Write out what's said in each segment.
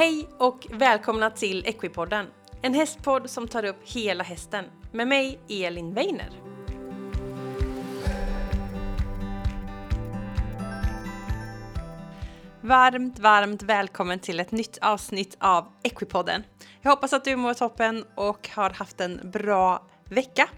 Hej och välkomna till Equipodden, en hästpodd som tar upp hela hästen med mig Elin Weiner. Varmt, varmt välkommen till ett nytt avsnitt av Equipodden. Jag hoppas att du mår toppen och har haft en bra vecka.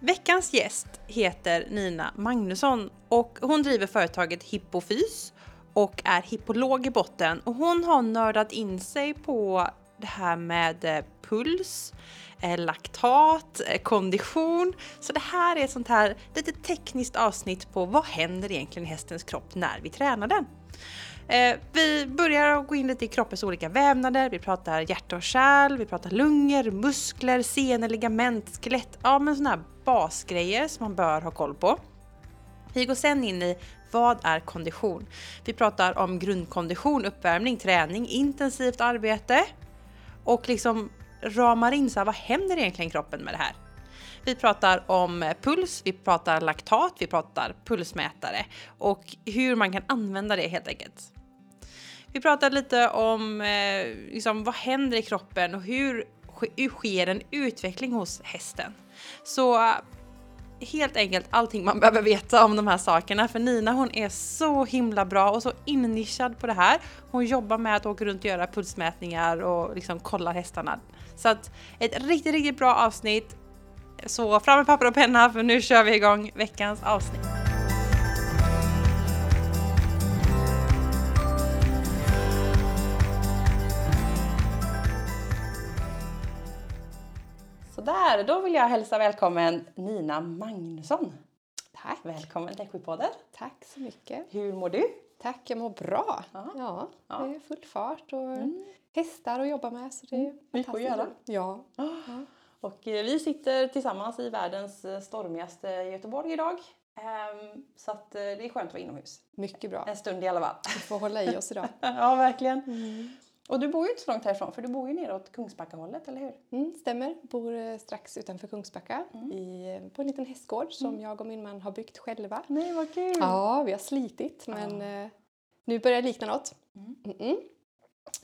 Veckans gäst heter Nina Magnusson och hon driver företaget Hippofys och är hippolog i botten och hon har nördat in sig på det här med eh, puls, eh, laktat, eh, kondition. Så det här är ett sånt här lite tekniskt avsnitt på vad händer egentligen i hästens kropp när vi tränar den. Vi börjar att gå in lite i kroppens olika vävnader. Vi pratar hjärta och kärl, vi pratar lungor, muskler, senor, ligament, skelett. Ja, men sådana här basgrejer som man bör ha koll på. Vi går sen in i vad är kondition? Vi pratar om grundkondition, uppvärmning, träning, intensivt arbete och liksom ramar in så här, vad händer egentligen i kroppen med det här? Vi pratar om puls, vi pratar laktat, vi pratar pulsmätare och hur man kan använda det helt enkelt. Vi pratar lite om eh, liksom, vad händer i kroppen och hur, hur sker en utveckling hos hästen. Så helt enkelt allting man behöver veta om de här sakerna för Nina hon är så himla bra och så innischad på det här. Hon jobbar med att åka runt och göra pulsmätningar och liksom kolla hästarna. Så att ett riktigt, riktigt bra avsnitt. Så fram med papper och penna för nu kör vi igång veckans avsnitt. Sådär, då vill jag hälsa välkommen Nina Magnusson. Tack. Välkommen till Equipodden. Tack så mycket. Hur mår du? Tack, jag mår bra. Ja, ja, ja. det är full fart och mm. hästar att jobba med så det är mm. Mycket att göra. Ja. ja. Och eh, vi sitter tillsammans i världens eh, stormigaste Göteborg idag. Um, så att eh, det är skönt att vara inomhus. Mycket bra. En stund i alla fall. Vi får hålla i oss idag. ja, verkligen. Mm. Och du bor ju inte så långt härifrån för du bor ju nere åt Kungsbackahållet, eller hur? Mm, stämmer. Bor eh, strax utanför Kungsbacka mm. i, på en liten hästgård som mm. jag och min man har byggt själva. Nej, vad kul! Ja, vi har slitit men ja. eh, nu börjar det likna något. Mm.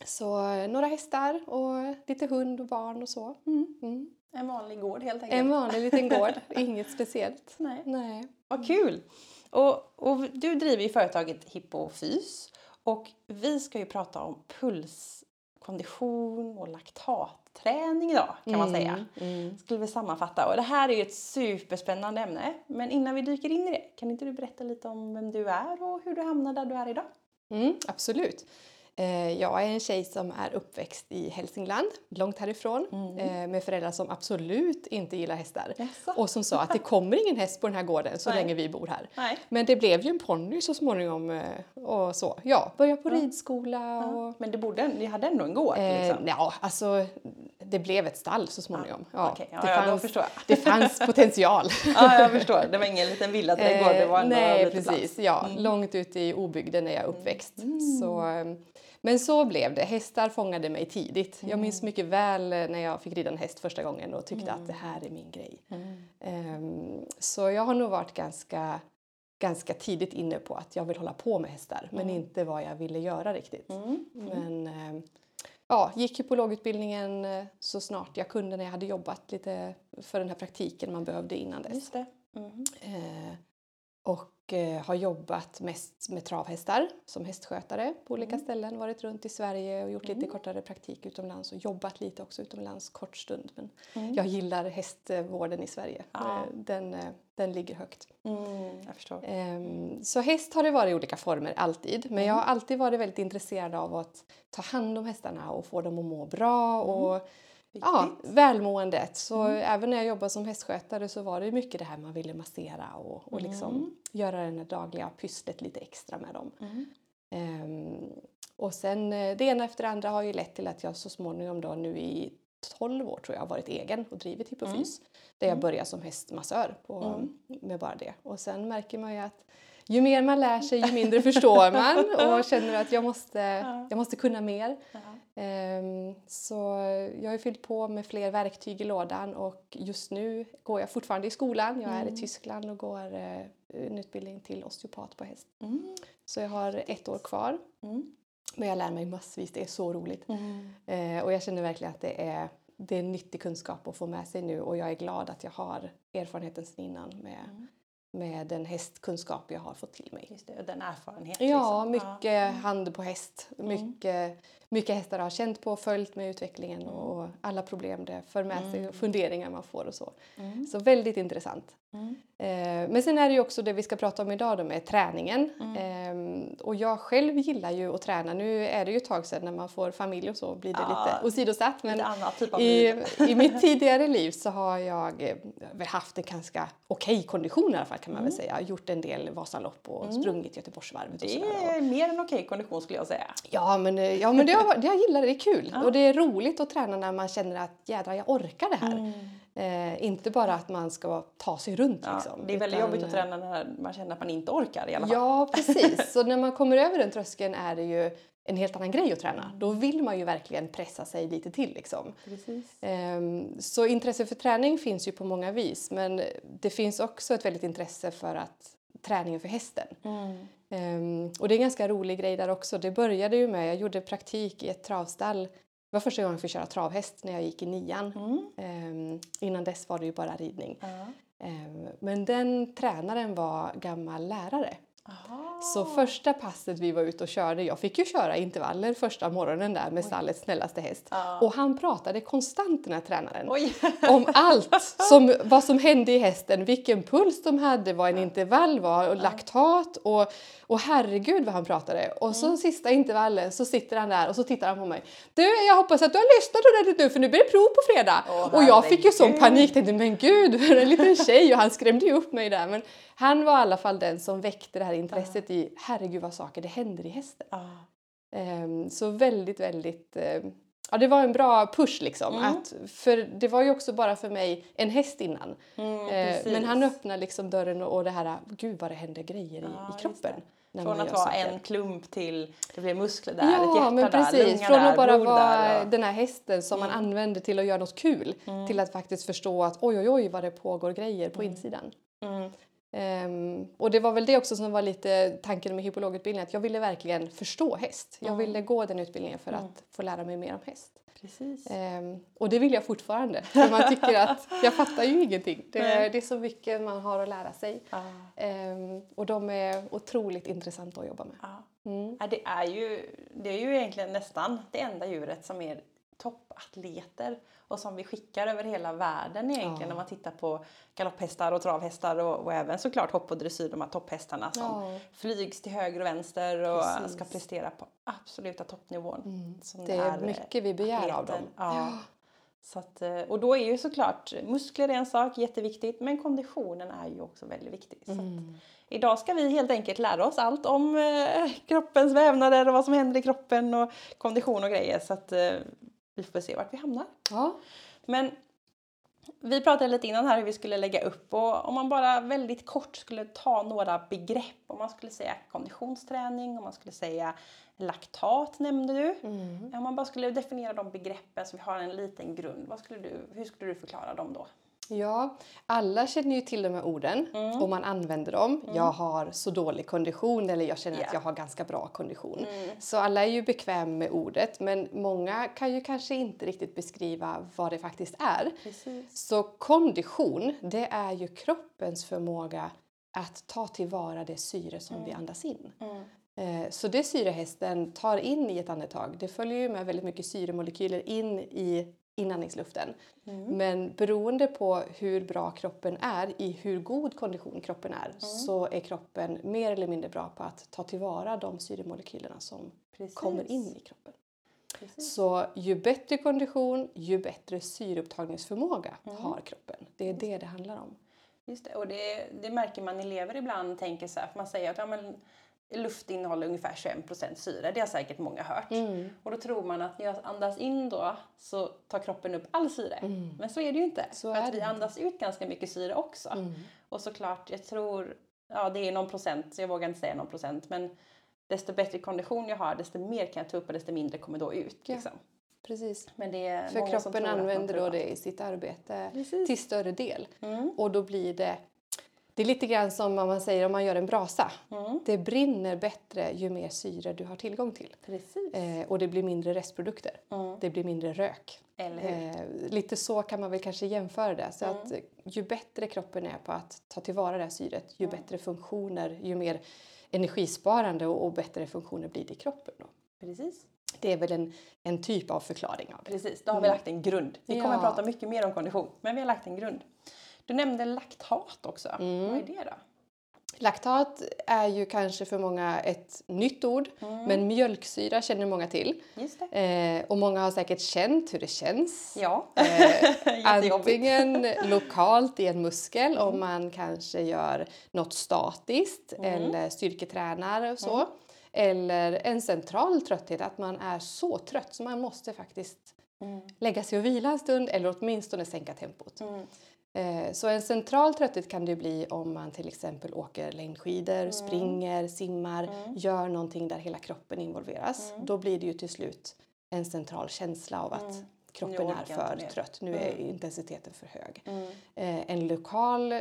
Så eh, några hästar och lite hund och barn och så. Mm. Mm. En vanlig gård helt enkelt? En vanlig liten gård, inget speciellt. Nej. Nej. Vad kul! Och, och du driver ju företaget Hippofys och vi ska ju prata om pulskondition och laktatträning idag kan mm, man säga. Mm. Skulle vi sammanfatta. Och det här är ju ett superspännande ämne. Men innan vi dyker in i det, kan inte du berätta lite om vem du är och hur du hamnade där du är idag? Mm, absolut. Eh, jag är en tjej som är uppväxt i Hälsingland, långt härifrån, mm. Eh, med föräldrar som absolut inte gillar hästar. Yes. Och som sa att det kommer ingen häst på den här gården så Nej. länge vi bor här. Nej. Men det blev ju en ponny så småningom eh, och så. Ja, började på mm. ridskola och... Men det borde, ni hade ändå en gård? Liksom. ja, alltså det blev ett stall så småningom. Ja, okay. ja, det, ja, fanns, det fanns potential. ja, jag förstår. Det var ingen liten villaträdgård, det var ändå Nej, lite precis. Plats. Ja, mm. långt ute i obygden är jag uppväxt. Mm. Så, men så blev det. Hästar fångade mig tidigt. Mm. Jag minns mycket väl när jag fick rida en häst första gången och tyckte mm. att det här är min grej. Um, så jag har nog varit ganska, ganska tidigt inne på att jag vill hålla på med hästar men inte vad jag ville göra riktigt. Men um, ja, gick hypologutbildningen eh, så snart jag kunde när jag hade jobbat lite för den här praktiken man behövde innan dess. Mm. Eh, och eh, har jobbat mest med travhästar som hästskötare på olika mm. ställen. Varit runt i Sverige och gjort lite mm. kortare praktik utomlands och jobbat lite också utomlands kort stund. Men mm. jag gillar hästvården i Sverige. Ja. Den, den ligger högt. Mm, jag förstår. Um, så häst har det varit i olika former alltid. Men jag har mm. alltid varit väldigt intresserad av att ta hand om hästarna och få dem att må bra. Och, Ja, välmåendet. Så mm. även när jag jobbade som hästskötare så var det mycket det här man ville massera och, och liksom mm. göra det dagliga pysslet lite extra med dem. Mm. Um, och sen eh, det ena efter det andra har ju lett till att jag så småningom då nu i 12 år tror jag har varit egen och drivit Hippofys. Mm. Där jag mm. började som hästmassör på, med bara det. Och sen märker man ju att ju mer man lär sig ju mindre förstår man och känner att jag måste, jag måste kunna mer. Um, så jag har fyllt på med fler verktyg i lådan och just nu går jag fortfarande i skolan. Jag är mm. i Tyskland och går uh, en utbildning till osteopat på häst. Mm. Så jag har ett år kvar. Mm. Men jag lär mig massvis, det är så roligt. Eh, och jag känner verkligen att det är, det är nyttig kunskap att få med sig nu och jag är glad att jag har erfarenheten sedan innan med, med den hästkunskap jag har fått till mig. Just det, och den erfarenheten. Ja, liksom. mycket hand på häst. Mycket, mycket hästar har känt på och följt med utvecklingen Mm. och alla problem det för med sig och funderingar man får och så. Mm. Så väldigt intressant. Eh, men sen är det ju också det vi ska prata om idag då med träningen. Mm. Ehm, och jag själv gillar ju att träna. Nu är det ju ett tag sedan när man får familj och så blir det Ja, lite åsidosatt. Men typ i, i mitt tidigare liv så har jag eh, haft en ganska okej kondition i alla fall kan man väl säga. Jag har gjort en del Vasalopp och sprungit Göteborgsvarvet och Det är mer än okej kondition skulle jag säga. Ja men, eh, ja, men det, det jag gillar det, det är kul. Och det är roligt att träna när man känner att jädrar jag orkar det här. Eh, inte bara att man ska ta sig runt Ja, liksom. det är väldigt utan, jobbigt att träna när man känner att man inte orkar i alla fall. Ja precis, så när man kommer över den tröskeln är det ju en helt annan grej att träna. Då vill man ju verkligen pressa sig lite till liksom. Precis. Ehm, Så intresse för träning finns ju på många vis men det finns också ett väldigt intresse för att träningen för hästen. Ehm, och det är en ganska rolig grej där också. Det började ju med, jag gjorde praktik i ett travstall. Det var första gången jag fick köra travhäst när jag gick i nian. Ehm, innan dess var det ju bara ridning. Ja. Ehm, men den tränaren var gammal lärare. Aha. Så första passet vi var ute och körde, jag fick ju köra intervaller första morgonen där med stallets snällaste häst. Ja. Och han pratade konstant den här tränaren Oj! om allt, som, vad som hände i hästen, vilken puls de hade, vad en intervall var och laktat och, och herregud vad han pratade. Och så sista intervallen så sitter han där och så tittar han på mig. Du, jag hoppas att du har lyssnat ordentligt nu för nu blir det prov på fredag. Åh, och jag fick ju sån panik, tänkte men gud, en liten tjej och han skrämde ju upp mig där. Men han var i alla fall den som väckte det här intresset i herregud vad saker det händer i hästen. Ehm, så väldigt, väldigt... ehm, ja, det var en bra push liksom. Mm. Att, för det var ju också bara för mig en häst innan. Mm, Eh, precis. men han öppnade liksom dörren och, och det här, gud vad det händer grejer i, Ja, i kroppen. Från att vara en klump till det blir muskler där, ett Ja, hjärta men där, precis. lunga Från där, att bara vara där. och- Mm. den här hästen som man använder till att göra något kul till att faktiskt förstå att oj, oj, oj vad det pågår grejer på insidan. Mm. Ehm, och det var väl det också som var lite tanken med hypologutbildningen, att jag ville verkligen förstå häst. Jag ville gå den utbildningen för att få lära mig mer om häst. Precis. Ehm, och det vill jag fortfarande, för man tycker att jag fattar ju ingenting. Det, det är så mycket man har att lära sig. Ja. Ehm, och de är otroligt intressanta att jobba med. Ja. Mm. Ja, det, är ju, det är ju egentligen nästan det enda djuret som är toppatleter och som vi skickar över hela världen egentligen Ja. när man tittar på galopphästar och travhästar och, och även såklart hopp och dressyr, de här topphästarna som Ja. flygs till höger och vänster och Precis. ska prestera på absoluta toppnivån. Som Det är mycket vi begär av atleter. dem. Ja. Så att, eh, och då är ju såklart muskler är en sak, jätteviktigt, men konditionen är ju också väldigt viktig. Mm. idag ska vi helt enkelt lära oss allt om eh, kroppens vävnader och vad som händer i kroppen och kondition och grejer. Så att eh, vi får se vart vi hamnar. Ja. Men vi pratade lite innan här hur vi skulle lägga upp och om man bara väldigt kort skulle ta några begrepp. Om man skulle säga konditionsträning, om man skulle säga laktat nämnde du. Mm. Om man bara skulle definiera de begreppen så vi har en liten grund. Vad skulle du, hur skulle du förklara dem då? Ja, alla känner ju till de här orden Mm. och man använder dem. Jag har så dålig kondition eller jag känner Ja. att jag har ganska bra kondition. Mm. Så alla är ju bekväma med ordet men många kan ju kanske inte riktigt beskriva vad det faktiskt är. Precis. Så kondition, det är ju kroppens förmåga att ta tillvara det syre som vi andas in. Mm. Eh, Så det syrehästen tar in i ett andetag, det följer ju med väldigt mycket syremolekyler in i inandningsluften. Men beroende på hur bra kroppen är, i hur god kondition kroppen är, så är kroppen mer eller mindre bra på att ta tillvara de syremolekylerna som Precis. kommer in i kroppen. Precis. Så ju bättre kondition, ju bättre syreupptagningsförmåga har kroppen. Det är det det handlar om. Just det, och det, det märker man elever ibland tänker så här, för man säger att ja, men, luft innehåller ungefär 21% syre, det har säkert många hört. Mm. Och då tror man att när jag andas in då så tar kroppen upp all syre. Men så är det ju inte. Mm. Så för att vi andas ut ganska mycket syre också. Mm. Och såklart, jag tror, ja det är någon procent, så jag vågar inte säga någon procent, men desto bättre kondition jag har, desto mer kan jag ta upp och desto mindre kommer då ut. Ja. Liksom. Precis. Men det är För kroppen använder då det i sitt arbete Precis. till större del. Mm. Och då blir det Det är lite grann som om man säger om man gör en brasa. Mm. Det brinner bättre ju mer syre du har tillgång till. Precis. Eh, och det blir mindre restprodukter. Mm. Det blir mindre rök. Eh, lite så kan man väl kanske jämföra det. Så mm. att ju bättre kroppen är på att ta tillvara det här syret, ju mm. bättre funktioner, ju mer energisparande och, och bättre funktioner blir det i kroppen. Då. Precis. Det är väl en, en typ av förklaring av det. Precis, då har vi mm. lagt en grund. Vi kommer ja. att prata mycket mer om kondition, men vi har lagt en grund. Du nämnde laktat också. Mm. Vad är det då? Laktat är ju kanske för många ett nytt ord, mm. men mjölksyra känner många till. Eh, och många har säkert känt hur det känns. Ja. Eh, antingen lokalt i en muskel mm. om man kanske gör något statiskt mm. eller styrketränar och så. Mm. Eller en central trötthet, att man är så trött så man måste faktiskt mm. lägga sig och vila en stund eller åtminstone sänka tempot. Eh, så en central trötthet kan det bli om man till exempel åker längdskidor, mm. springer, simmar, mm. gör någonting där hela kroppen involveras. Mm. Då blir det ju till slut en central känsla av att mm. kroppen är för trött. Nu är mm. intensiteten för hög. Mm. Eh, en lokal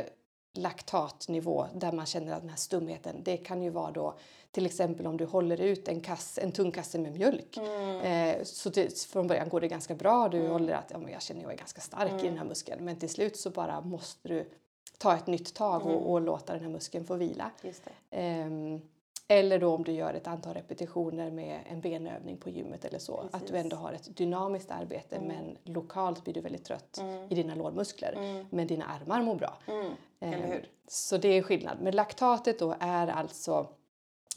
laktatnivå där man känner att den här stumheten, det kan ju vara då till exempel om du håller ut en, kasse, en tung kasse med mjölk. Mm. Eh, så det, från början går det ganska bra. Du mm. håller att ja, men jag känner jag är ganska stark mm. i den här muskeln. Men till slut så bara måste du ta ett nytt tag och, mm. och låta den här muskeln få vila. Eh, eller då om du gör ett antal repetitioner med en benövning på gymmet eller så. Precis. Att du ändå har ett dynamiskt arbete mm. men lokalt blir du väldigt trött mm. i dina lårmuskler. Mm. Men dina armar mår bra. Eh, så det är skillnad. Men laktatet då är alltså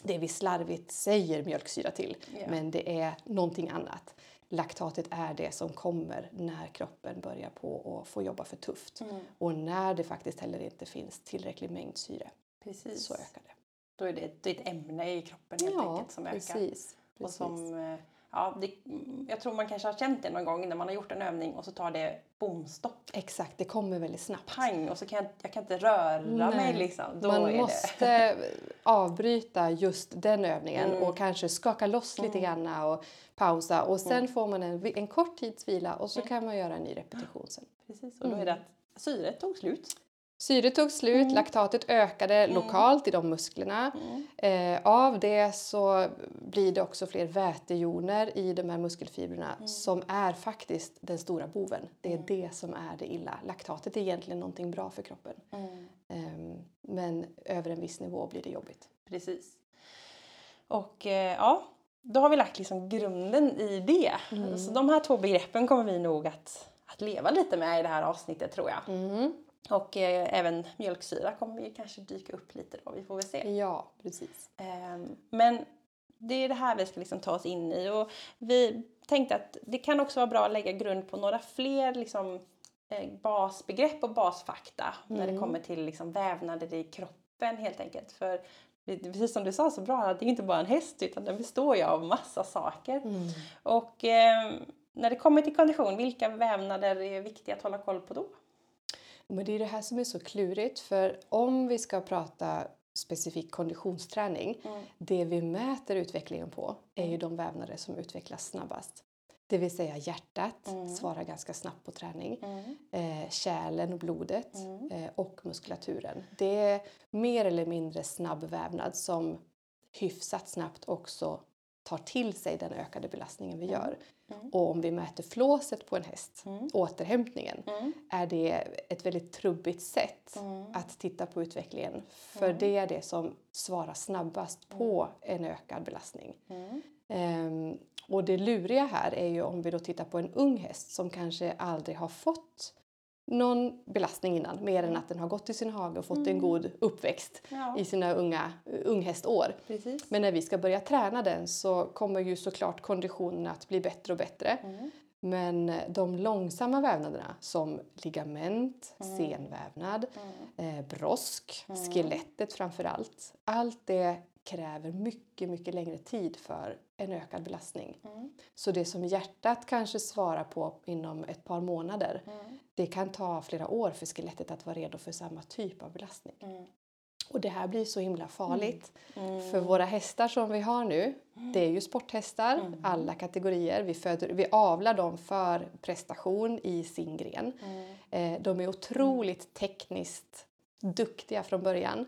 det vi slarvigt säger mjölksyra till, yeah. men det är någonting annat. Laktatet är det som kommer när kroppen börjar på att få jobba för tufft mm. och när det faktiskt heller inte finns tillräcklig mängd syre. Precis. Så ökar det. Då är det, ett ämne i kroppen helt ja, enkelt som precis, ökar. Precis. Och som eh, ja, det, jag tror man kanske har känt det någon gång när man har gjort en övning och så tar det bomstopp. Exakt, det kommer väldigt snabbt. Pang och så kan jag, jag kan inte röra Nej. mig liksom. Då man måste avbryta just den övningen mm. och kanske skaka loss lite mm. grann och pausa och sen mm. får man en, en kort tids vila och så mm. kan man göra en ny repetition sen. Precis, och då är det mm. att syret tog slut. Syret tog slut, mm. laktatet ökade mm. lokalt i de musklerna. Mm. Eh, av det så blir det också fler vätejoner i de här muskelfibrerna mm. som är faktiskt den stora boven. Det är mm. det som är det illa. Laktatet är egentligen någonting bra för kroppen. Eh, men över en viss nivå blir det jobbigt. Precis. Och eh, ja, då har vi lagt liksom grunden i det. Så de här två begreppen kommer vi nog att, att leva lite med i det här avsnittet tror jag. Och eh, även mjölksyra kommer ju kanske dyka upp lite då, vi får väl se. Ja, precis. Eh, men det är det här vi ska liksom ta oss in i och vi tänkte att det kan också vara bra att lägga grund på några fler liksom, eh, basbegrepp och basfakta mm. när det mm. kommer till liksom, vävnader i kroppen helt enkelt. För precis som du sa så bra, det är inte bara en häst utan den består ju av massa saker. Mm. Och eh, när det kommer till kondition, vilka vävnader är viktiga att hålla koll på då? Men det är det här som är så klurigt för om vi ska prata specifik konditionsträning, mm. det vi mäter utvecklingen på är ju de vävnader som utvecklas snabbast. Det vill säga hjärtat mm. svarar ganska snabbt på träning, mm. eh, kärlen och blodet mm. eh, och muskulaturen. Det är mer eller mindre snabb vävnad som hyfsat snabbt också tar till sig den ökade belastningen vi mm. gör. Mm. Och om vi mäter flåset på en häst, mm. återhämtningen, mm. är det ett väldigt trubbigt sätt mm. att titta på utvecklingen. För mm. det är det som svarar snabbast på en ökad belastning. Um, och det luriga här är ju om vi då tittar på en ung häst som kanske aldrig har fått någon belastning innan mer än att den har gått i sin hage och fått mm. en god uppväxt ja. i sina unga unghästår. Precis. Men när vi ska börja träna den så kommer ju såklart konditionen att bli bättre och bättre. Mm. Men de långsamma vävnaderna som ligament, mm. senvävnad, mm. eh, brosk, mm. skelettet framför allt. Allt det kräver mycket, mycket längre tid för en ökad belastning. Mm. Så det som hjärtat kanske svarar på inom ett par månader, mm. det kan ta flera år för skelettet att vara redo för samma typ av belastning. Mm. Och det här blir så himla farligt. Mm. För våra hästar som vi har nu, det är ju sporthästar, mm. alla kategorier. Vi, föder, vi avlar dem för prestation i sin gren. Mm. Eh, de är otroligt tekniskt duktiga från början.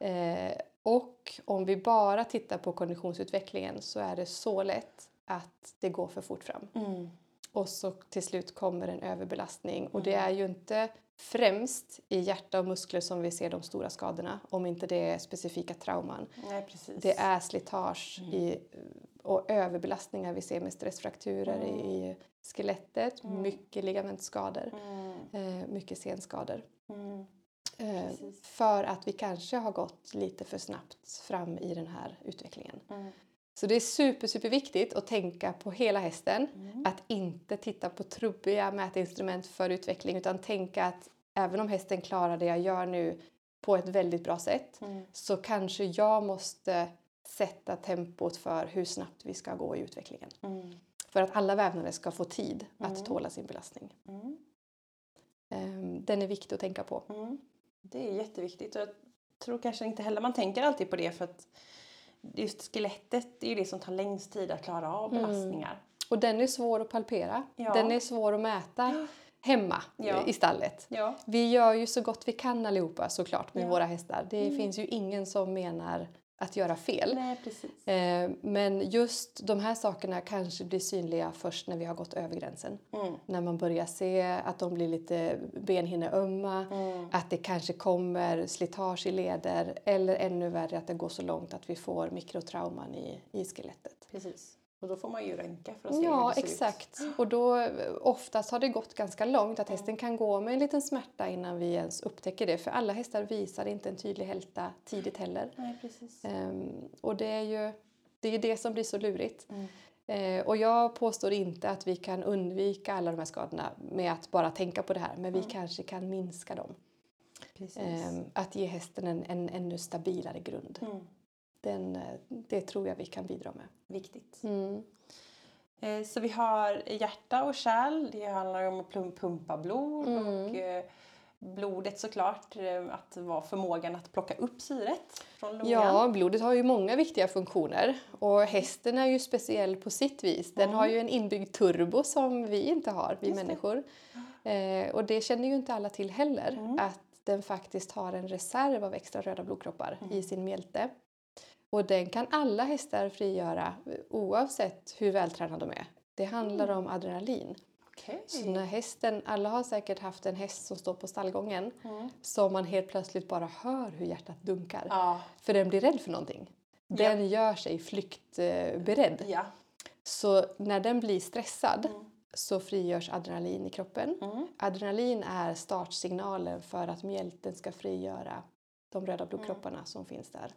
Eh, och om vi bara tittar på konditionsutvecklingen så är det så lätt att det går för fort fram. Mm. Och så till slut kommer en överbelastning. Och det är ju inte främst i hjärta och muskler som vi ser de stora skadorna, om inte det är specifika trauman. Nej, precis. Det är slitage i, och överbelastningar vi ser med stressfrakturer i skelettet, mycket ligamentskador, eh, mycket senskador. Mm. Eh, Precis. för att vi kanske har gått lite för snabbt fram i den här utvecklingen. Mm. Så det är super, super viktigt att tänka på hela hästen. Mm. Att inte titta på trubbiga mätinstrument för utveckling utan tänka att även om hästen klarar det jag gör nu på ett väldigt bra sätt Mm. så kanske jag måste sätta tempot för hur snabbt vi ska gå i utvecklingen. Mm. För att alla vävnader ska få tid att tåla sin belastning. Mm. Ehm, Den är viktig att tänka på. Mm. Det är jätteviktigt och jag tror kanske inte heller man tänker alltid på det för att just skelettet är ju det som tar längst tid att klara av belastningar. Och den är svår att palpera. Ja. Den är svår att mäta hemma Ja. i stallet. Ja. Vi gör ju så gott vi kan allihopa såklart med våra hästar. Det finns ju ingen som menar att göra fel. Nej. Eh, Men just de här sakerna kanske blir synliga först när vi har gått över gränsen. Mm. När man börjar se att de blir lite benhinneömma, Mm. att det kanske kommer slitage i leder eller ännu värre att det går så långt att vi får mikrotrauman i, i skelettet. Precis. Och då får man ju röntga för att se Ja, hur det ser exakt. Och då eh, oftast har det gått ganska långt att hästen kan gå med en liten smärta innan vi ens upptäcker det. För alla hästar visar inte en tydlig hälta tidigt heller. ut. Nej, precis. Ehm, och det är ju det, är det som blir så lurigt. Mm. Eh, och jag påstår inte att vi kan undvika alla de här skadorna med att bara tänka på det här. Men vi kanske kan minska dem. Ehm, att ge hästen en, en ännu stabilare grund. Mm. Den, eh, det tror jag vi kan bidra med. Viktigt. Mm. Eh, Så vi har hjärta och kärl. Det handlar om att pumpa blod Mm. och eh, blodet såklart. Att vara förmågan att plocka upp syret från lungan. Ja, blodet har ju många viktiga funktioner. Och hästen är ju speciell på sitt vis. Den har ju en inbyggd turbo som vi inte har, vi Just det. människor. Eh, och det känner ju inte alla till heller. Att den faktiskt har en reserv av extra röda blodkroppar i sin mjälte. Och den kan alla hästar frigöra eh, oavsett hur vältränade de är. Det handlar om adrenalin. Okej. Så när hästen, alla har säkert haft en häst som står på stallgången Mm. som man helt plötsligt bara hör hur hjärtat dunkar. Ja. För den blir rädd för någonting. Den gör sig flyktberedd. ja. Så när den blir stressad så frigörs adrenalin i kroppen. Mm. Adrenalin är startsignalen för att mjälten ska frigöra de röda blodkropparna som finns där.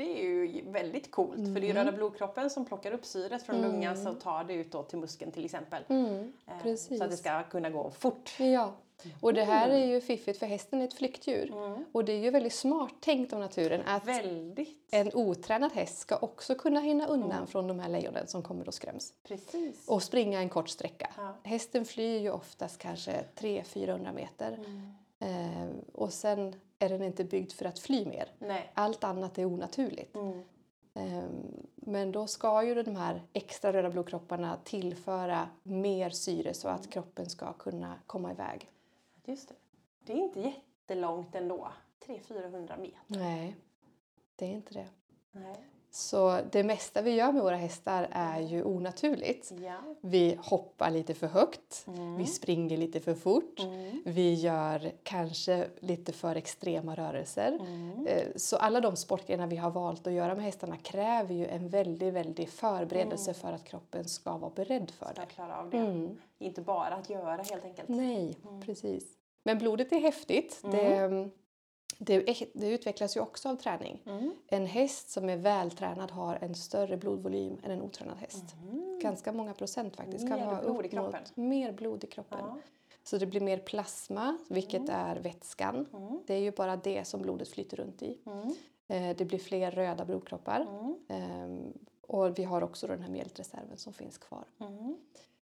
Det är ju väldigt coolt för det är Mm. röda blodkroppen som plockar upp syret från lungan och tar det ut till muskeln till exempel. Eh, precis. Så att det ska kunna gå fort. Ja, och det här är ju fiffigt för hästen är ett flyktdjur. Mm. Och det är ju väldigt smart tänkt av naturen att Väldigt. en otränad häst ska också kunna hinna undan från de här lejonen som kommer och skräms. Precis. Och springa en kort sträcka. Ja. Hästen flyr ju oftast kanske 300-400 meter. Mm. Eh, och sen är den inte byggd för att fly mer. Nej. Allt annat är onaturligt. Mm. Eh, men då ska ju de här extra röda blodkropparna tillföra mer syre så att kroppen ska kunna komma iväg. Just det. Det är inte jättelångt ändå. 300-400 meter. Nej, det är inte det. Nej. Så det mesta vi gör med våra hästar är ju onaturligt. Ja. Vi hoppar lite för högt, Mm. vi springer lite för fort, Mm. vi gör kanske lite för extrema rörelser. Mm. Eh, Så alla de sportgrenar vi har valt att göra med hästarna kräver ju en väldigt, väldigt förberedelse för att kroppen ska vara beredd för Ska det. klara av det. Mm. Inte bara att göra helt enkelt. Nej, precis. Men blodet är häftigt. Det, det, det utvecklas ju också av träning. Mm. En häst som är vältränad har en större blodvolym än en otränad häst. Ganska många procent faktiskt. Mm. Mer vara blod i kroppen. Mer blod i kroppen. Ja. Så det blir mer plasma, vilket är vätskan. Mm. Det är ju bara det som blodet flyter runt i. Mm. Eh, Det blir fler röda blodkroppar. Mm. Ehm, Och vi har också den här mjältreserven som finns kvar. Mm.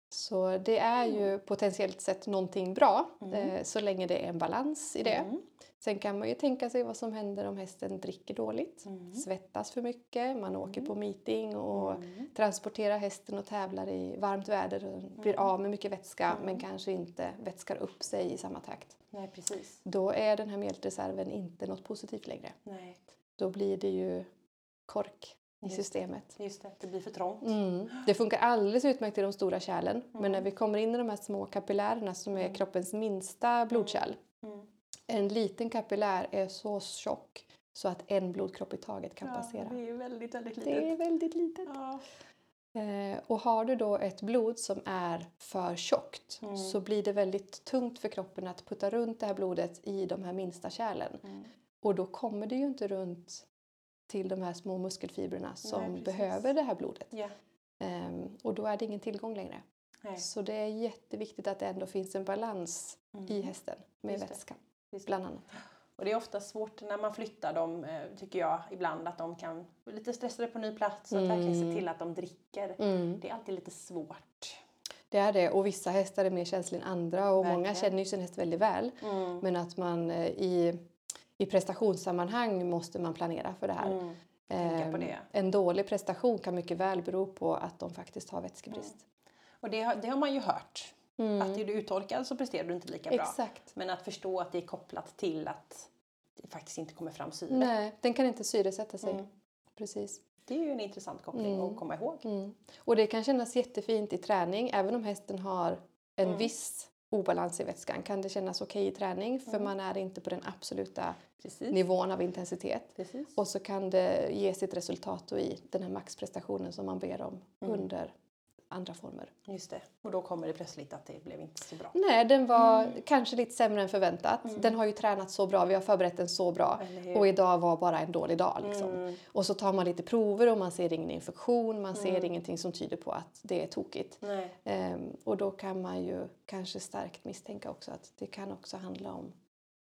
Så det är ju potentiellt sett någonting bra eh, så länge det är en balans i det. Mm. Sen kan man ju tänka sig vad som händer om hästen dricker dåligt, svettas för mycket, man åker på meeting och transporterar hästen och tävlar i varmt väder och blir av med mycket vätska men kanske inte vätskar upp sig i samma takt. Nej, precis. Då är den här mjältreserven inte något positivt längre. Nej, Då blir det ju kork i systemet. just det. Det blir för trångt. Mm. Det funkar alldeles utmärkt i de stora kärlen men när vi kommer in i de här små kapillärerna som är kroppens minsta blodkärl. Mm. En liten kapillär är så tjock så att en blodkropp i taget kan Ja, passera. det är väldigt, väldigt Det är litet. väldigt litet. Ja. Eh, och har du då ett blod som är för tjockt Mm. så blir det väldigt tungt för kroppen att putta runt det här blodet i de här minsta kärlen. Mm. Och då kommer det ju inte runt till de här små muskelfibrerna som precis. behöver det här blodet. Ja. Ehm, och då är det ingen tillgång längre. Nej. Så det är jätteviktigt att det ändå finns en balans i Mm. hästen med Just det. vätska det. bland annat. Och det är ofta svårt när man flyttar dem, eh, tycker jag ibland, att de kan bli lite stressade på ny plats. Så att verkligen se Mm. till att de dricker. Mm. Det är alltid lite svårt. Det är det och vissa hästar är mer känsliga än andra och många Verkligen. känner ju sin häst väldigt väl. Mm. Men att man eh, i, i prestationssammanhang måste man planera för det här. Mm. det. En dålig prestation kan mycket väl bero på att de faktiskt har vätskebrist. Och det, det har man ju hört. Mm. Att är du uttorkad så presterar du inte lika bra. Exakt. Men att förstå att det är kopplat till att det faktiskt inte kommer fram syre. Nej, den kan inte syresätta sig. Mm. Precis. Det är ju en intressant koppling Mm. att komma ihåg. Mm. Och det kan kännas jättefint i träning. Även om hästen har en Mm. viss obalans i vätskan kan det kännas okej i träning för Mm. man är inte på den absoluta Precis. nivån av intensitet. Precis. Och så kan det ge sitt resultat i den här maxprestationen som man ber om Mm. under andra former. Just det. Och då kommer det plötsligt att det blev inte så bra. Nej, den var Mm. kanske lite sämre än förväntat. Den har ju tränat så bra, vi har förberett den så bra. Och idag var bara en dålig dag. Liksom. Mm. Och så tar man lite prover och man ser ingen infektion, man ser Mm. ingenting som tyder på att det är tokigt. Ehm, och då kan man ju kanske starkt misstänka också att det kan också handla om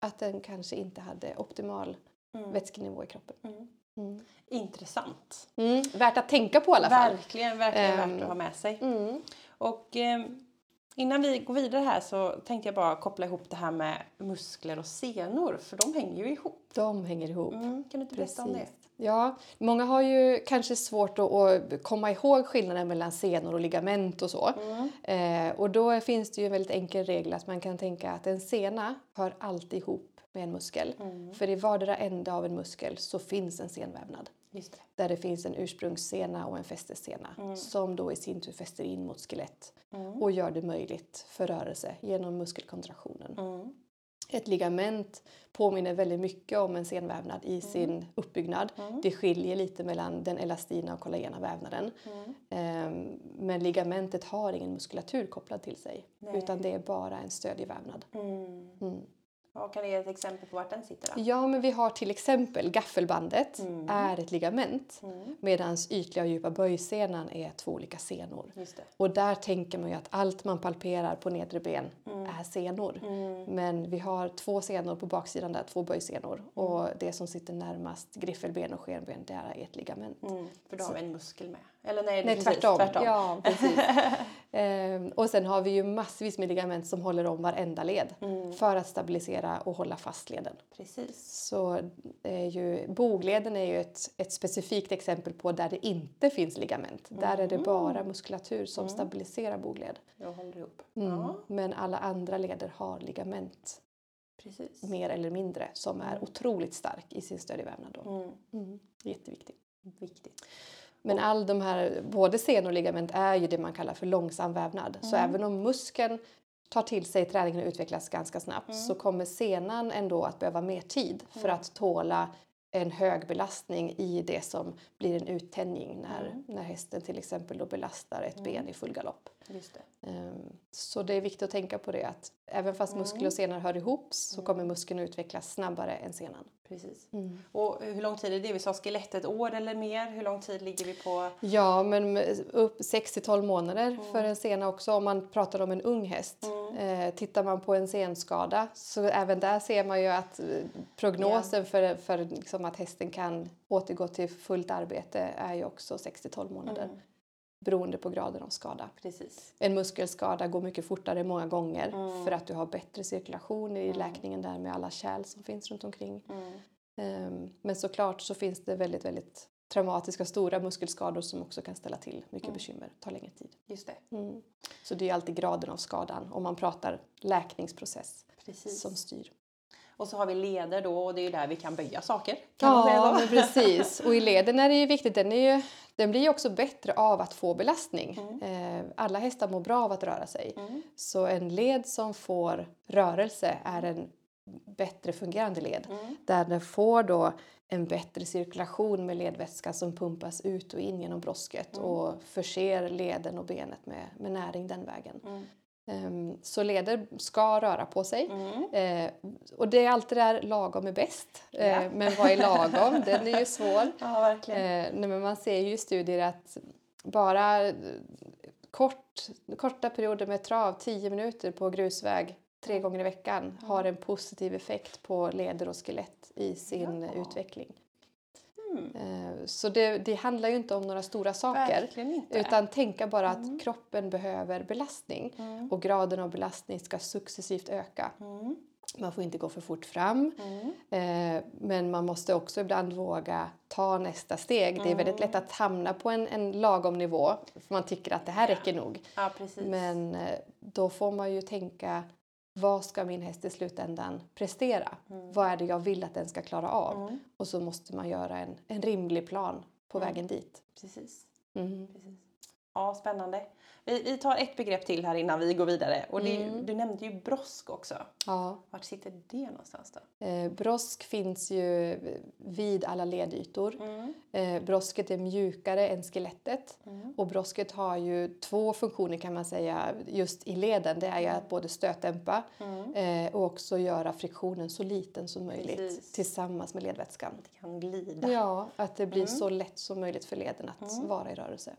att den kanske inte hade optimal Mm. vätskenivå i kroppen. Mm. Intressant. Mm. Värt att tänka på i alla fall. Verkligen, verkligen Ehm. värt att ha med sig. Mm. Och ehm, innan vi går vidare här så tänkte jag bara koppla ihop det här med muskler och senor, för de hänger ju ihop. De hänger ihop. Mm, kan du inte berätta om det? Ja, många har ju kanske svårt att, att komma ihåg skillnaden mellan senor och ligament och så. Eh, och då finns det ju en väldigt enkel regel att man kan tänka att en sena hör alltid ihop med en muskel. Mm. För i vardera ände av en muskel så finns en senvävnad. Det. Där det finns en ursprungssena och en fästesena Mm. som då i sin tur fäster in mot skelett Mm. och gör det möjligt för rörelse genom muskelkontraktionen. Mm. Ett ligament påminner väldigt mycket om en senvävnad i sin uppbyggnad. Mm. Det skiljer lite mellan den elastina och kollagena vävnaden. Mm. Ehm, Men ligamentet har ingen muskulatur kopplad till sig Nej. utan det är bara en stöddig vävnad. Mm. Mm. Ja, kan du ge ett exempel på vart den sitter då? Ja, men vi har till exempel gaffelbandet Mm. är ett ligament Mm. medan ytliga och djupa böjsenan är två olika senor. Och där tänker man ju att allt man palperar på nedre ben Mm. är senor. Mm. Men vi har två senor på baksidan där, två böjsenor. Och det som sitter närmast griffelben och skenben, det är ett ligament. Mm. För då har vi en muskel med. Eller nej, Nej, precis, tvärtom. tvärtom. Ja, precis. ehm, och sen har vi ju massvis med ligament som håller om varenda led Mm. för att stabilisera och hålla fast leden. Precis. Så är ju, bogleden är ju ett, ett specifikt exempel på där det inte finns ligament. Där är det bara muskulatur som stabiliserar bogled. Jag håller ihop. Mm. Ja, Men alla andra leder har ligament precis. mer eller mindre som är otroligt stark i sin stödjevävnad. Mm. Mm. Jätteviktigt. Viktigt. Men all de här, både sen och ligament är ju det man kallar för långsam vävnad. Så Mm. även om muskeln tar till sig träningen och utvecklas ganska snabbt Mm. så kommer senan ändå att behöva mer tid för att tåla en hög belastning i det som blir en uttänjning när, Mm. när hästen till exempel då belastar ett ben i full galopp. Just det. Ehm, Så det är viktigt att tänka på det att även fast muskel och senor hör ihop så kommer muskeln att utvecklas snabbare än senan. Precis. Mm. Och hur lång tid är det? Vi sa skelett ett år eller mer. Hur lång tid ligger vi på? Ja, men upp 6 till 12 månader för en sena också om man pratar om en ung häst. Eh, tittar man på en senskada så även där ser man ju att eh, prognosen för, för liksom att hästen kan återgå till fullt arbete är ju också 6 till 12 månader. Beroende på graden av skada. Precis. En muskelskada går mycket fortare många gånger för att du har bättre cirkulation i läkningen där med alla kärl som finns runt omkring. Ehm, Men såklart så finns det väldigt, väldigt traumatiska stora muskelskador som också kan ställa till mycket bekymmer, tar längre tid. Just det. Mm. Så det är alltid graden av skadan om man pratar läkningsprocess Precis. som styr. Och så har vi leder då och det är ju där vi kan böja saker. Kan Ja, men precis. Och i leden är det ju viktigt, den, är ju, den blir ju också bättre av att få belastning. Eh, Alla hästar mår bra av att röra sig. Så en led som får rörelse är en bättre fungerande led. Där den får då en bättre cirkulation med ledvätska som pumpas ut och in genom brosket och förser leden och benet med, med näring den vägen. Ehm, Så leder ska röra på sig. Eh, och det är alltid där lagom är bäst. Eh, Ja. Men vad är lagom? Den är ju svår. Ja. Eh, men man ser ju i studier att bara eh, kort, korta perioder med trav, 10 minuter på grusväg tre gånger i veckan har en positiv effekt på leder och skelett i sin Ja. utveckling. Eh, Så det, det handlar ju inte om några stora saker. Utan tänka bara att kroppen behöver belastning och graden av belastning ska successivt öka. Man får inte gå för fort fram. Eh, men man måste också ibland våga ta nästa steg. Det är väldigt lätt att hamna på en, en lagom nivå. För man tycker att det här räcker nog. Ja. Men eh, då får man ju tänka vad ska min häst i slutändan prestera? Vad är det jag vill att den ska klara av? Och så måste man göra en, en rimlig plan på vägen dit. Precis. Mm. Precis. Ja, spännande. Vi, vi tar ett begrepp till här innan vi går vidare. Och det, Du nämnde ju brosk också. Ja. Vart sitter det någonstans då? Eh, brosk finns ju vid alla ledytor. Eh, brosket är mjukare än skelettet. Och brosket har ju två funktioner kan man säga just i leden. Det är ju att både stötdämpa eh, och också göra friktionen så liten som möjligt Precis. tillsammans med ledvätskan. Det kan glida. Ja, att det blir så lätt som möjligt för leden att vara i rörelse.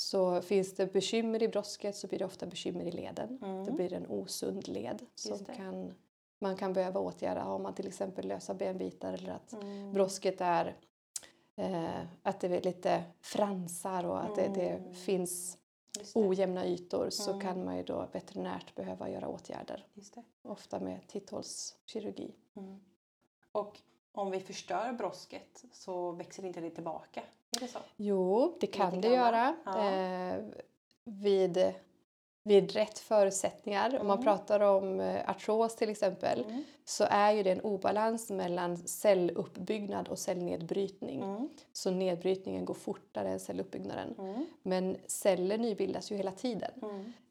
Mm. Så finns det bekymmer i brosket så blir det ofta bekymmer i leden. Det blir en osund led som kan, man kan behöva åtgärda. Har man till exempel lösa benbitar eller att Mm. brosket är eh, att det är lite fransar och att det, det finns Just det. ojämna ytor så kan man ju då veterinärt behöva göra åtgärder. Ofta med titthålskirurgi. Och om vi förstör brosket så växer inte det tillbaka? Är det så? Jo, det kan det grann, göra. ja. Eh, vid, vid rätt förutsättningar. Om man pratar om eh, artros till exempel så är ju det en obalans mellan celluppbyggnad och cellnedbrytning. Så nedbrytningen går fortare än celluppbyggnaden. Men celler nybildas ju hela tiden.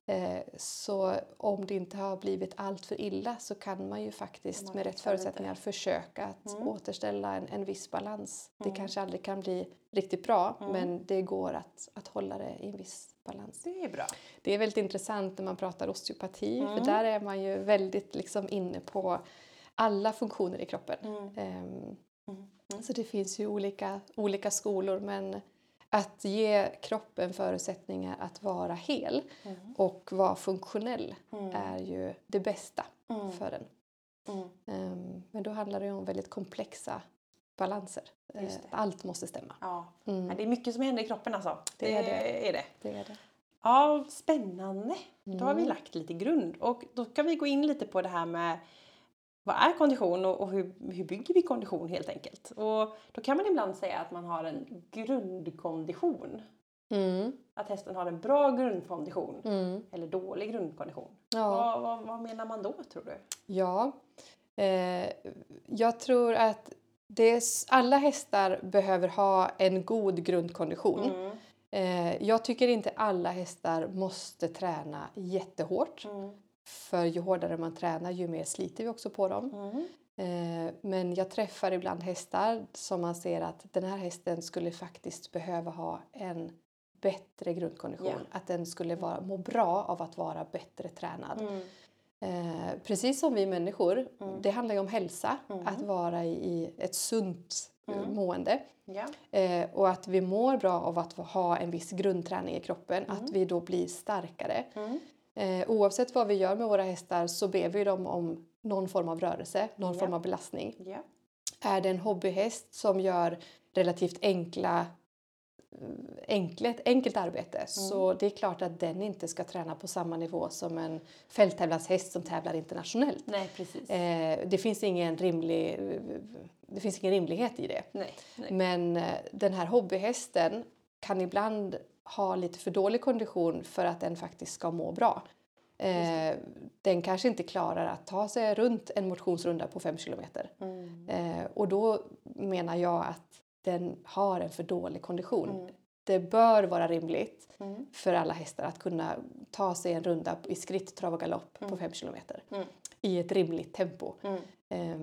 Eh, Så om det inte har blivit allt för illa så kan man ju faktiskt man med rätt fixar lite. förutsättningar försöka att återställa en, en viss balans. Det kanske aldrig kan bli riktigt bra men det går att, att hålla det i en viss balans. Det är bra. Det är väldigt intressant när man pratar osteopati för där är man ju väldigt liksom inne på alla funktioner i kroppen. Ehm, Så det finns ju olika, olika skolor men att ge kroppen förutsättningar att vara hel och vara funktionell är ju det bästa för den. Ehm, Men då handlar det om väldigt komplexa balanser. Eh, Just det. Allt måste stämma. Ja. Nej, Det är mycket som händer i kroppen alltså. Det är det. Är det. Det är det. Ja, spännande. Då har vi lagt lite grund. Och då kan vi gå in lite på det här med vad är kondition och, och hur, hur bygger vi kondition helt enkelt. Och då kan man ibland säga att man har en grundkondition. Mm. Att hästen har en bra grundkondition Mm. eller dålig grundkondition. Ja. Vad, vad, vad menar man då tror du? Ja, eh, jag tror att det är, alla hästar behöver ha en god grundkondition. Mm. Eh, jag tycker inte alla hästar måste träna jättehårt. Mm. För ju hårdare man tränar ju mer sliter vi också på dem. Mm. Eh, men jag träffar ibland hästar som man ser att den här hästen skulle faktiskt behöva ha en bättre grundkondition. Ja. Att den skulle vara, må bra av att vara bättre tränad. Mm. Eh, precis som vi människor, det handlar ju om hälsa, att vara i, ett sunt eh, mående. Ja. Eh, och att vi mår bra av att ha en viss grundträning i kroppen, att vi då blir starkare. Eh, oavsett vad vi gör med våra hästar så ber vi dem om någon form av rörelse, någon Ja. form av belastning. Ja. Är det en hobbyhäst som gör relativt enkla enkelt, enkelt arbete. Mm. Så det är klart att den inte ska träna på samma nivå som en fälttävlanshäst som tävlar internationellt. Nej, precis. Eh, det, finns ingen rimlig, det finns ingen rimlighet i det. Nej, nej. Men eh, den här hobbyhästen kan ibland ha lite för dålig kondition för att den faktiskt ska må bra. Eh, den kanske inte klarar att ta sig runt en motionsrunda på 5 kilometer. Mm. Eh, och då menar jag att den har en för dålig kondition. Mm. Det bör vara rimligt mm. för alla hästar att kunna ta sig en runda i skritt, trav och galopp på 5 mm. kilometer mm. i ett rimligt tempo. Eh,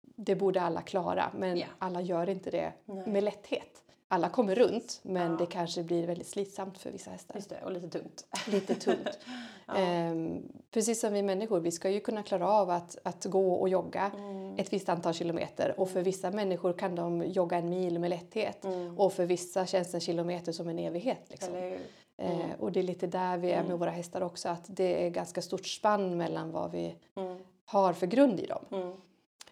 det borde alla klara men yeah. alla gör inte det Nej. med lätthet alla kommer runt men ja. det kanske blir väldigt slitsamt för vissa hästar. Just det, och lite tungt. Lite tungt. ja. ehm, precis som vi människor, vi ska ju kunna klara av att, att gå och jogga mm. ett visst antal kilometer och för mm. vissa människor kan de jogga en mil med lätthet mm. och för vissa känns en kilometer som en evighet. Liksom. Ehm, mm. och det är lite där vi är med mm. våra hästar också, att det är ganska stort spann mellan vad vi mm. har för grund i dem.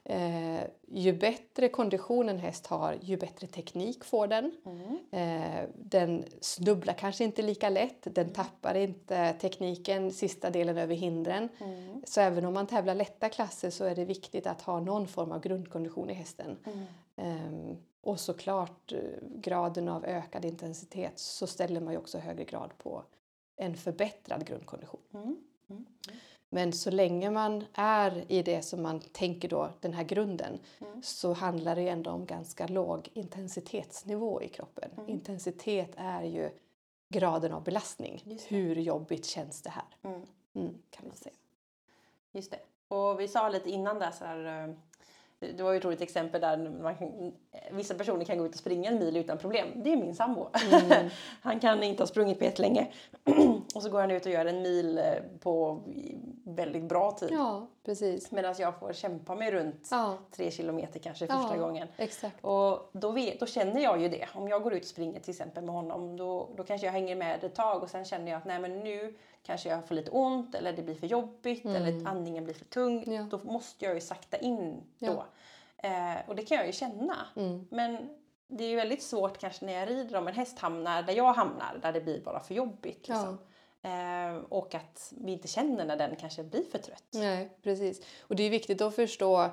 Eh, ju bättre kondition en häst har, ju bättre teknik får den. Mm. Eh, den snubblar kanske inte lika lätt, den mm. tappar inte tekniken sista delen över hindren. Mm. Så även om man tävlar lätta klasser så är det viktigt att ha någon form av grundkondition i hästen. Eh, och såklart eh, graden av ökad intensitet så ställer man ju också högre grad på en förbättrad grundkondition. Men så länge man är i det som man tänker då, den här grunden, mm. så handlar det ändå om ganska låg intensitetsnivå i kroppen. Mm. Intensitet är ju graden av belastning. Hur jobbigt känns det här? Mm. mm. kan man säga. Just det. Och vi sa lite innan där så här, eh, det var ju ett roligt exempel där man kan, vissa personer kan gå ut och springa en mil utan problem. Det är min sambo. Mm. han kan inte ha sprungit på jättelänge. och så går han ut och gör en mil eh, på väldigt bra tid. Ja, precis. Medan jag får kämpa mig runt ja. tre kilometer kanske första ja, gången. Exakt. Och då, vet, då känner jag ju det. Om jag går ut och springer till exempel med honom då, då kanske jag hänger med ett tag och sen känner jag att nej men nu kanske jag får lite ont eller det blir för jobbigt mm. eller andningen blir för tung. Ja. Då måste jag ju sakta in då. Eh, och det kan jag ju känna. Mm. Men det är ju väldigt svårt kanske när jag rider om en häst hamnar där jag hamnar där det blir bara för jobbigt. Liksom. Eh, och att vi inte känner när den kanske blir för trött. Nej, precis. Och det är viktigt att förstå eh,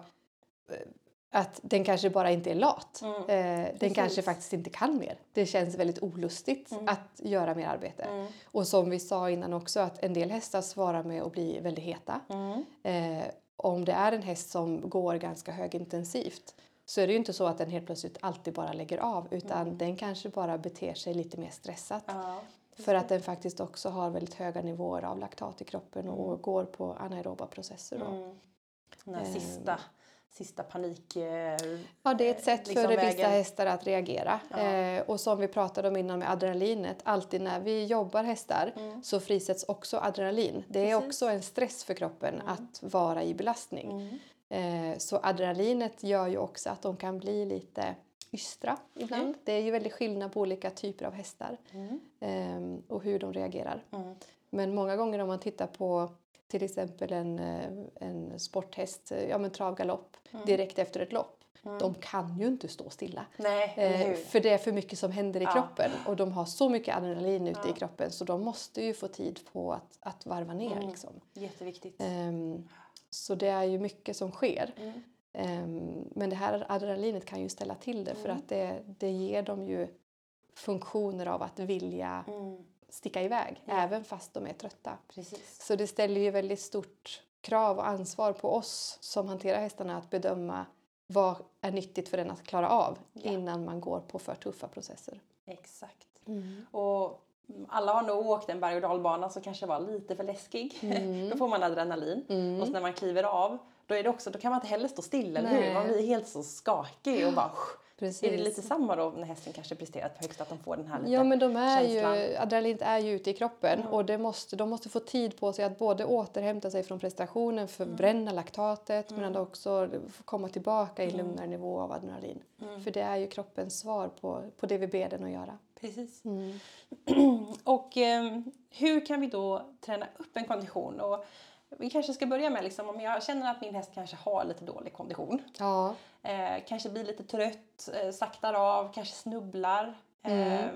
att den kanske bara inte är lat. Mm. Eh, den kanske faktiskt inte kan mer. Det känns väldigt olustigt mm. att göra mer arbete. Mm. Och som vi sa innan också att en del hästar svarar med att bli väldigt heta. Mm. Eh, om det är en häst som går ganska högintensivt så är det ju inte så att den helt plötsligt alltid bara lägger av utan mm. den kanske bara beter sig lite mer stressat. Ja. För att den faktiskt också har väldigt höga nivåer av laktat i kroppen och mm. går på anaeroba processer. Då. Den här sista. Sista panik... Eh, ja, det är ett sätt liksom för vägen. vissa hästar att reagera. Ja. Eh, och som vi pratade om innan med adrenalinet, alltid när vi jobbar hästar mm. så frisätts också adrenalin. Det är Precis. också en stress för kroppen mm. att vara i belastning. Mm. Eh, så adrenalinet gör ju också att de kan bli lite ystra ibland. Det är ju väldigt skillnad på olika typer av hästar um, och hur de reagerar. Mm. Men många gånger om man tittar på till exempel en, eh, en sporthäst, eh, ja men travgalopp, mm. direkt efter ett lopp. Mm. De kan ju inte stå stilla. Nej, eh, för det är för mycket som händer i ja. kroppen och de har så mycket adrenalin ute ja. i kroppen så de måste ju få tid på att, att varva ner. Mm. Liksom. Jätteviktigt. Um, så det är ju mycket som sker. Mm. Um, men det här adrenalinet kan ju ställa till det mm. för att det, det ger dem ju funktioner av att vilja mm. Sticka iväg ja. även fast de är trötta. Precis. Så det ställer ju väldigt stort krav och ansvar på oss som hanterar hästarna att bedöma vad är nyttigt för den att klara av ja. innan man går på för tuffa processer. Exakt. Mm. Och alla har nog åkt en berg och dalbana som kanske var lite för läskig. Mm. Då får man adrenalin. Mm. Och när man kliver av då, är det också, då kan man inte heller stå still, eller hur? Man blir helt så skakig och bara Precis. Är det lite samma då när hästen kanske presterat på högst att de får den här lite Ja men de är ju, adrenalinet är ju ute i kroppen mm. och det måste, de måste få tid på sig att både återhämta sig från prestationen, förbränna mm. laktatet mm. men också komma tillbaka i mm. lugnare nivå av adrenalin. Mm. För det är ju kroppens svar på, på det vi ber den att göra. Precis. Mm. och eh, hur kan vi då träna upp en kondition? Och vi kanske ska börja med liksom, om jag känner att min häst kanske har lite dålig kondition. Ja. Eh, kanske blir lite trött, eh, saktar av, kanske snubblar. mm. eh,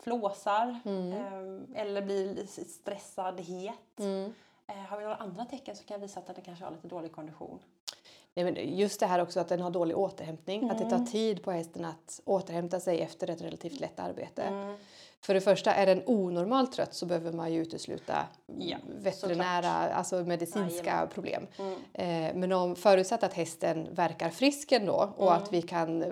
flåsar mm. eh, eller blir stressad, het. Mm. Eh, har vi några andra tecken som kan visa att den kanske har lite dålig kondition? Nej, men just det här också att den har dålig återhämtning, mm. att det tar tid på hästen att återhämta sig efter ett relativt lätt arbete. För det första, är den onormalt trött så behöver man ju utesluta ja, veterinära, alltså medicinska ja, problem. Mm. Eh, men om förutsatt att hästen verkar frisk ändå och mm. att vi kan eh,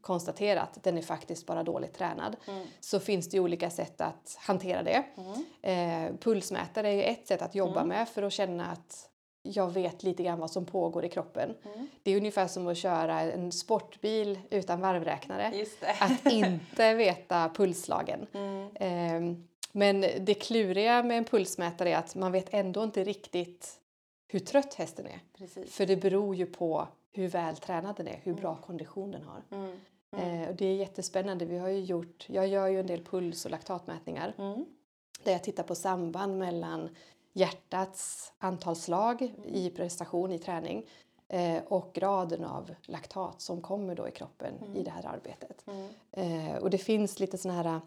konstatera att den är faktiskt bara dåligt tränad mm. så finns det olika sätt att hantera det. Mm. Eh, pulsmätare är ett sätt att jobba mm. med för att känna att jag vet lite grann vad som pågår i kroppen. Mm. Det är ungefär som att köra en sportbil utan varvräknare. Att inte veta pulslagen. Mm. Eh, men det kluriga med en pulsmätare är att man vet ändå inte riktigt hur trött hästen är. Precis. För det beror ju på hur väl tränad den är, hur bra mm. kondition den har. Eh, och det är jättespännande. Vi har ju gjort, jag gör ju en del puls och laktatmätningar mm. där jag tittar på samband mellan hjärtats antal slag i prestation, i träning eh, och graden av laktat som kommer då i kroppen mm. i det här arbetet. Mm. Eh, och det finns lite sån här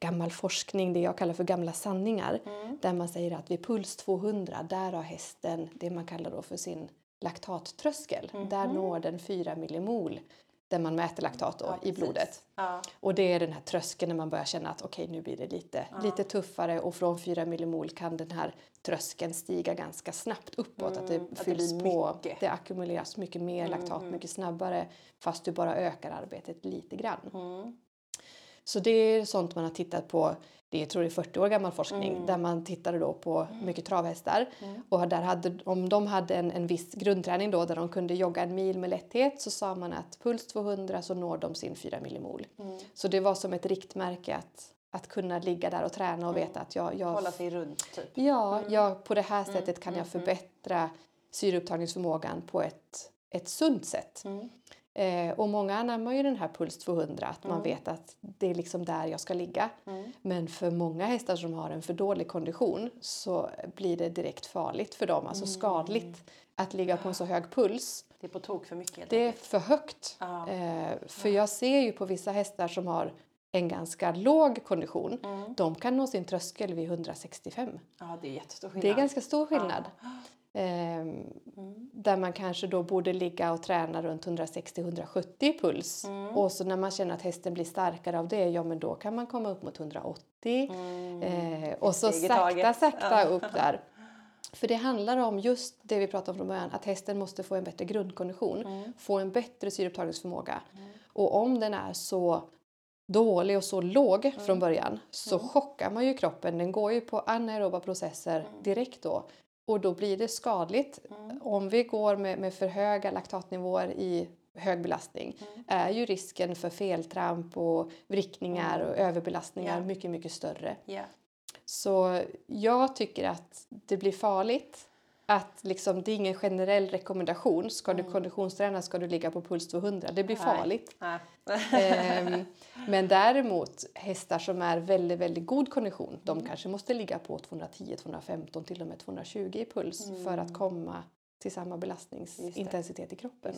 gammal forskning, det jag kallar för gamla sanningar, mm. där man säger att vid puls 200 där har hästen det man kallar då för sin laktattröskel. Där mhm. når den 4 millimol där man mäter laktat ja, i blodet. Ja. Och det är den här tröskeln när man börjar känna att okej okay, nu blir det lite, ja. lite tuffare och från 4 millimol kan den här tröskeln stiga ganska snabbt uppåt. Mm, att det fylls att det på, mycket. det ackumuleras mycket mer mm, laktat mm. mycket snabbare fast du bara ökar arbetet lite grann. Mm. Så det är sånt man har tittat på det är, tror jag, 40 år gammal forskning mm. där man tittade då på mm. mycket travhästar. Mm. Och där hade, om de hade en, en viss grundträning då där de kunde jogga en mil med lätthet så sa man att puls 200 så når de sin 4 millimol. Mm. Så det var som ett riktmärke att, att kunna ligga där och träna och mm. veta att jag... jag Hålla sig runt typ? Ja, mm. jag, på det här sättet kan jag förbättra syreupptagningsförmågan på ett, ett sunt sätt. Eh, och många anammar ju den här puls 200, att man mm. vet att det är liksom där jag ska ligga. Mm. Men för många hästar som har en för dålig kondition så blir det direkt farligt för dem, alltså mm. skadligt att ligga på en så hög puls. Det är på tok för mycket. Det är för högt. Ah. Eh, för jag ser ju på vissa hästar som har en ganska låg kondition, mm. de kan nå sin tröskel vid 165. Ja, det är jättestor skillnad. Det är ganska stor skillnad. Ah. Mm. Där man kanske då borde ligga och träna runt 160-170 puls. Mm. Och så när man känner att hästen blir starkare av det, ja men då kan man komma upp mot 180. Mm. Eh, och så sakta, sakta upp där. För det handlar om just det vi pratade om från början, att hästen måste få en bättre grundkondition, mm. få en bättre syreupptagningsförmåga. Mm. Och om den är så dålig och så låg mm. från början så mm. chockar man ju kroppen. Den går ju på anaeroba processer mm. direkt då. Och då blir det skadligt. Mm. Om vi går med, med, för höga laktatnivåer i hög belastning mm. är ju risken för feltramp och vrickningar och överbelastningar yeah. mycket, mycket större. Yeah. Så jag tycker att det blir farligt att liksom, det är ingen generell rekommendation. Ska mm. du konditionsträna ska du ligga på puls 200. Det blir farligt. Nej. ehm, men däremot hästar som är väldigt, väldigt god kondition, mm. de kanske måste ligga på 210, 215, till och med 220 i puls mm. för att komma till samma belastningsintensitet i kroppen.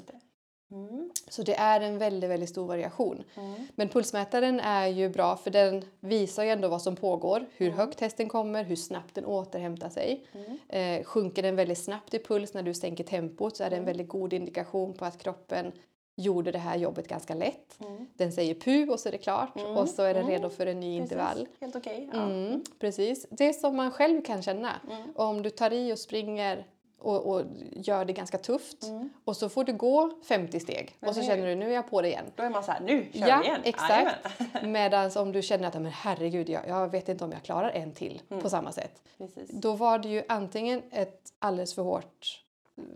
Mm. Så det är en väldigt, väldigt stor variation. Mm. Men pulsmätaren är ju bra för den visar ju ändå vad som pågår, hur mm. högt hästen kommer, hur snabbt den återhämtar sig. Mm. Eh, sjunker den väldigt snabbt i puls när du sänker tempot så är det en mm. väldigt god indikation på att kroppen gjorde det här jobbet ganska lätt. Den säger pu och så är det klart och så är den redo för en ny precis. intervall. Helt okej. Okay. Ja. Precis. Det som man själv kan känna. Om du tar i och springer och, och, gör det ganska tufft. Mm. Och så får du gå 50 steg men och så känner du nu är jag på det igen. Då är man så här, nu kör ja, vi igen. exakt. Medan om du känner att men herregud, jag, jag vet inte om jag klarar en till mm. på samma sätt. Precis. Då var det ju antingen ett alldeles för hårt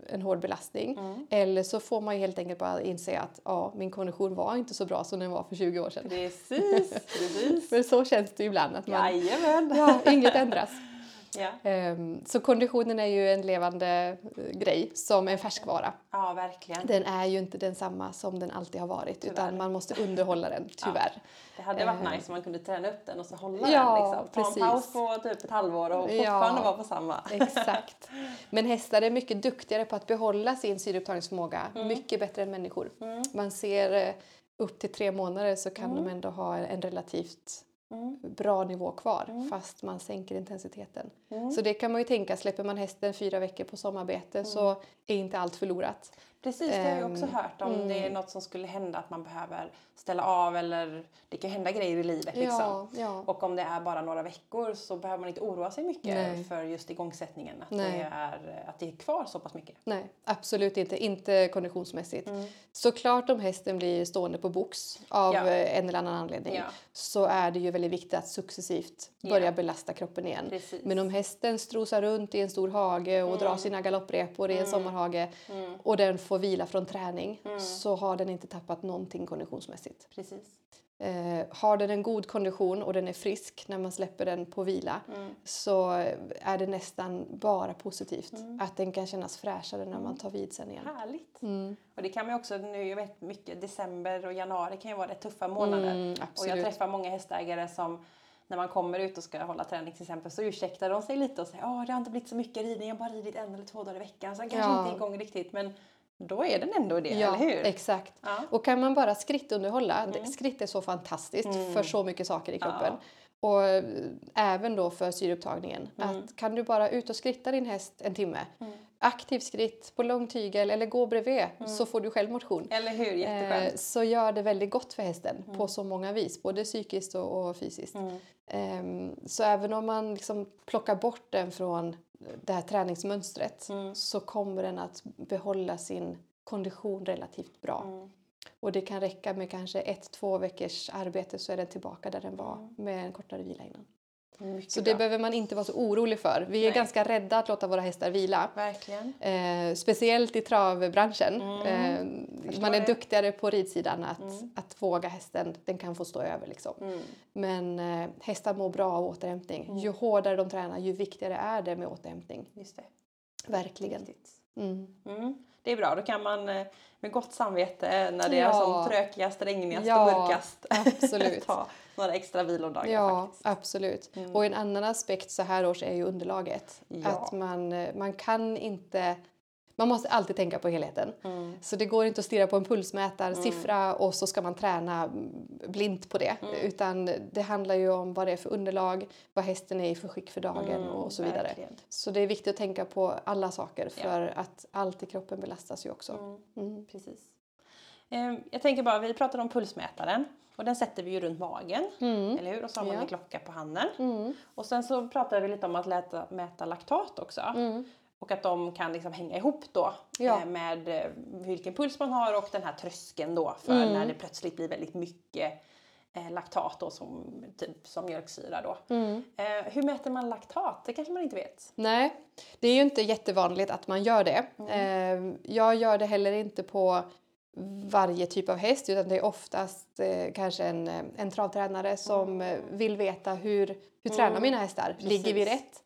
en hård belastning. Mm. Eller så får man helt enkelt bara inse att ja, min kondition var inte så bra som den var för 20 år sedan. Precis, precis. för så känns det ibland. Att man, Jajamän. ja, inget ändras. Ja. Um, så konditionen är ju en levande uh, grej som en färskvara. Ja, verkligen. Den är ju inte densamma som den alltid har varit tyvärr. utan man måste underhålla den, tyvärr. Ja. Det hade varit uh, nice om man kunde träna upp den och så hålla ja, den. Liksom. Ta precis. en paus på typ ett halvår och fortfarande vara på samma. Exakt. Men hästar är mycket duktigare på att behålla sin syreupptagningsförmåga. Mm. Mycket bättre än människor. Mm. Man ser upp till tre månader så kan de ändå ha en relativt bra nivå kvar fast man sänker intensiteten. Så det kan man ju tänka, släpper man hästen fyra veckor på sommarbete så är inte allt förlorat. Precis, det har jag också hört om mm. det är något som skulle hända att man behöver ställa av eller det kan hända grejer i livet. Liksom. Ja, ja. Och om det är bara några veckor så behöver man inte oroa sig mycket Nej. för just igångsättningen. Att det, är, att det är kvar så pass mycket. Nej, absolut inte. Inte konditionsmässigt. Mm. Såklart om hästen blir stående på box av ja. en eller annan anledning så är det ju väldigt viktigt att successivt börja belasta kroppen igen. Precis. Men om hästen strosar runt i en stor hage och mm. drar sina galopprepor i en mm. sommarhage mm. och den får vila från träning mm. så har den inte tappat någonting konditionsmässigt. Precis. Eh, har den en god kondition och den är frisk när man släpper den på vila mm. så är det nästan bara positivt. Mm. Att den kan kännas fräschare när man tar vid sen igen. Härligt! Mm. Och det kan man också nu, jag vet mycket, december och januari kan ju vara rätt tuffa månader. och jag träffar många hästägare som när man kommer ut och ska hålla träning till exempel så ursäktar de sig lite och säger att det har inte blivit så mycket ridning, jag har bara ridit en eller två dagar i veckan så jag kanske ja. inte är igång riktigt men då är den ändå det, ja, eller hur? exakt. Ja. Och kan man bara skrittunderhålla, mm. skritt är så fantastiskt mm. för så mycket saker i kroppen. Ja. Och äh, även då för syreupptagningen. Mm. Att kan du bara ut och skritta din häst en timme, mm. aktiv skritt på lång tygel eller gå bredvid mm. så får du själv motion. Eller hur, jätteskönt. Eh, så gör det väldigt gott för hästen på mm. så många vis, både psykiskt och, och fysiskt. Eh, så även om man liksom plockar bort den från det här träningsmönstret mm. så kommer den att behålla sin kondition relativt bra. Mm. Och det kan räcka med kanske ett, två veckors arbete så är den tillbaka där den var mm. med en kortare vila innan. Mycket så bra. det behöver man inte vara så orolig för. Vi är Nej. ganska rädda att låta våra hästar vila. Verkligen. Eh, speciellt i travbranschen. Mm. Eh, man är det. duktigare på ridsidan att, mm. att våga hästen, den kan få stå över liksom. Mm. Men eh, hästar mår bra av återhämtning. Mm. Ju hårdare de tränar ju viktigare är det med återhämtning. Just det. Verkligen. Mm. Mm. Det är bra, då kan man eh, med gott samvete när det ja. är som trökigast, regnigast ja, och mörkast absolut. ta några extra vilodagar. Ja, faktiskt. absolut. Mm. Och en annan aspekt så här års är ju underlaget. Ja. Att man, eh, man kan inte man måste alltid tänka på helheten. Mm. Så det går inte att stirra på en pulsmätarsiffra mm. och så ska man träna blint på det. Mm. Utan det handlar ju om vad det är för underlag, vad hästen är i för skick för dagen mm, och så vidare. Verkligen. Så det är viktigt att tänka på alla saker för ja. att allt i kroppen belastas ju också. Mm. Mm. Precis. Ehm, jag tänker bara, vi pratade om pulsmätaren. Och den sätter vi ju runt magen, mm. eller hur? Och så har man ja. en klocka på handen. Mm. Och sen så pratade vi lite om att läta, mäta laktat också. Mm. Och att de kan liksom hänga ihop då ja. Eh, med eh, vilken puls man har och den här tröskeln då för mm. när det plötsligt blir väldigt mycket eh, laktat då som, typ, som mjölksyra då. Mm. Eh, hur mäter man laktat? Det kanske man inte vet? Nej, det är ju inte jättevanligt att man gör det. Mm. Eh, jag gör det heller inte på varje typ av häst utan det är oftast eh, kanske en, en travtränare som mm. vill veta hur, hur tränar mm. mina hästar? Precis. Ligger vi rätt?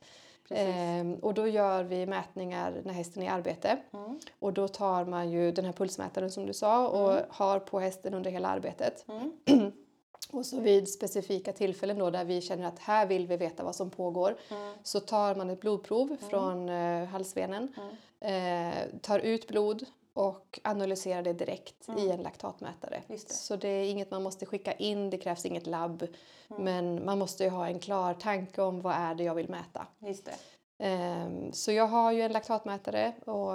Ehm, och då gör vi mätningar när hästen är i arbete. Mm. Och då tar man ju den här pulsmätaren som du sa och mm. har på hästen under hela arbetet. Mm. och så vid specifika tillfällen då där vi känner att här vill vi veta vad som pågår mm. så tar man ett blodprov mm. från eh, halsvenen, mm. eh, tar ut blod och analyserar det direkt mm. i en laktatmätare. Det. Så det är inget man måste skicka in, det krävs inget labb. Mm. Men man måste ju ha en klar tanke om vad är det jag vill mäta. Just det. Ehm, så jag har ju en laktatmätare och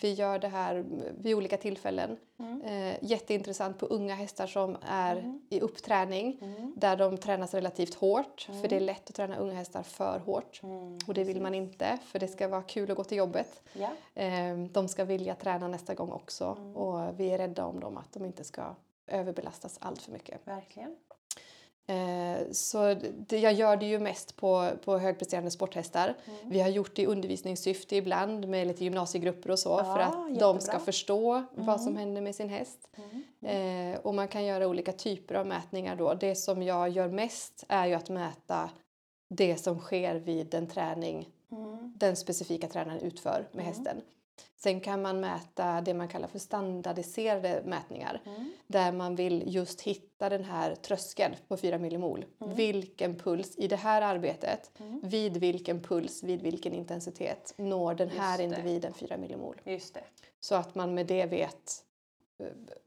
vi gör det här vid olika tillfällen. Mm. Ehm, jätteintressant på unga hästar som är mm. i uppträning mm. där de tränas relativt hårt för det är mm. lätt att träna unga hästar för hårt mm, och det vill man inte för det ska vara kul att gå till jobbet. Ehm, de ska vilja träna nästa gång också mm. och vi är rädda om dem att de inte ska överbelastas allt för mycket. Verkligen. Eh, så det, jag gör det ju mest på, på högpresterande sporthästar. Mm. Vi har gjort det i undervisningssyfte ibland med lite gymnasiegrupper och så ja, för att jättebra. de ska förstå mm. vad som händer med sin häst. Mm. Eh, och man kan göra olika typer av mätningar då. Det som jag gör mest är ju att mäta det som sker vid den träning mm. den specifika tränaren utför med mm. hästen. Sen kan man mäta det man kallar för standardiserade mätningar mm. där man vill just hitta den här tröskeln på 4 millimol. Mm. Vilken puls i det här arbetet, mm. vid vilken puls, vid vilken intensitet når den här individen 4 millimol. Just det. Så att man med det vet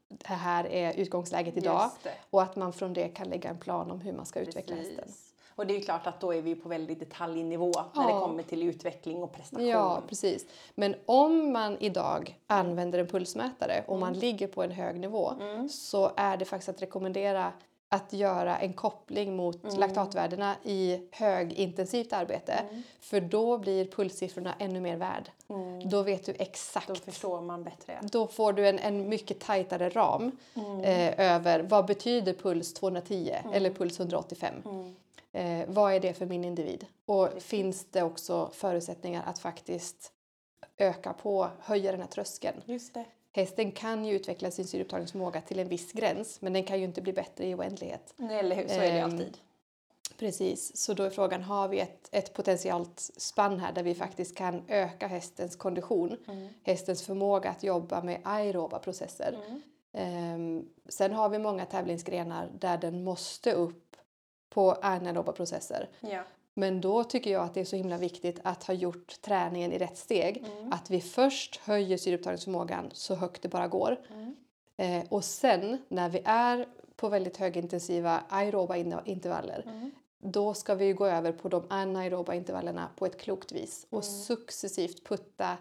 det här är utgångsläget idag och att man från det kan lägga en plan om hur man ska Precis. utveckla hästen. Och det är ju klart att då är vi på väldigt detaljnivå ja. när det kommer till utveckling och prestation. Ja, precis. Men om man idag använder en pulsmätare och mm. man ligger på en hög nivå mm. så är det faktiskt att rekommendera att göra en koppling mot mm. laktatvärdena i högintensivt arbete. Mm. För då blir pulssiffrorna ännu mer värd. Mm. Då vet du exakt. Då förstår man bättre. Då får du en, en mycket tajtare ram mm. eh, över vad betyder puls 210 mm. eller puls 185. Eh, vad är det för min individ? Och Precis. finns det också förutsättningar att faktiskt öka på, höja den här tröskeln? Just det. Hästen kan ju utveckla sin syreupptagningsförmåga till en viss gräns men den kan ju inte bli bättre i oändlighet. Nej, eller hur? Så är det um, alltid. Precis, så då är frågan har vi ett, ett potentiellt spann här där vi faktiskt kan öka hästens kondition, mm. hästens förmåga att jobba med aeroba processer. Mm. Um, sen har vi många tävlingsgrenar där den måste upp på anaeroba processer. Ja. Men då tycker jag att det är så himla viktigt att ha gjort träningen i rätt steg. Mm. Att vi först höjer syreupptagningsförmågan så högt det bara går. Mm. Eh, och sen när vi är på väldigt högintensiva aeroba intervaller mm. då ska vi gå över på de anaeroba intervallerna på ett klokt vis och mm. successivt putta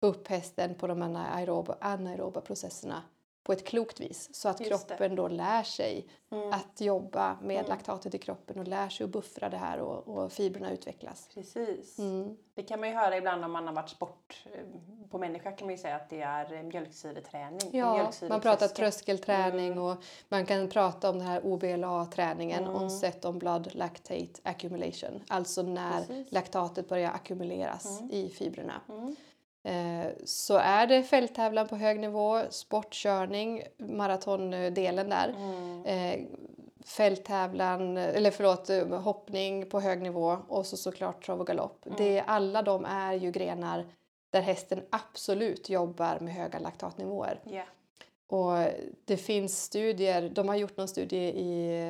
upp hästen på de anaeroba, anaeroba processerna på ett klokt vis så att Just kroppen det. då lär sig mm. att jobba med mm. laktatet i kroppen och lär sig att buffra det här och, och fibrerna utvecklas. Precis. Mm. Det kan man ju höra ibland om man har varit sport eh, på människa kan man ju säga att det är mjölksyreträning. Ja, man pratar tröskelträning mm. och man kan prata om den här OBLA-träningen, mm. onset on blood lactate accumulation. Alltså när Precis. laktatet börjar ackumuleras mm. i fibrerna. Eh, så är det fälttävlan på hög nivå, sportkörning, maratondelen där, mm. Eh, fälttävlan, eller förlåt, hoppning på hög nivå och så såklart trav och galopp. Mm. Det, alla de är ju grenar där hästen absolut jobbar med höga laktatnivåer. Yeah. Och det finns studier, de har gjort någon studie i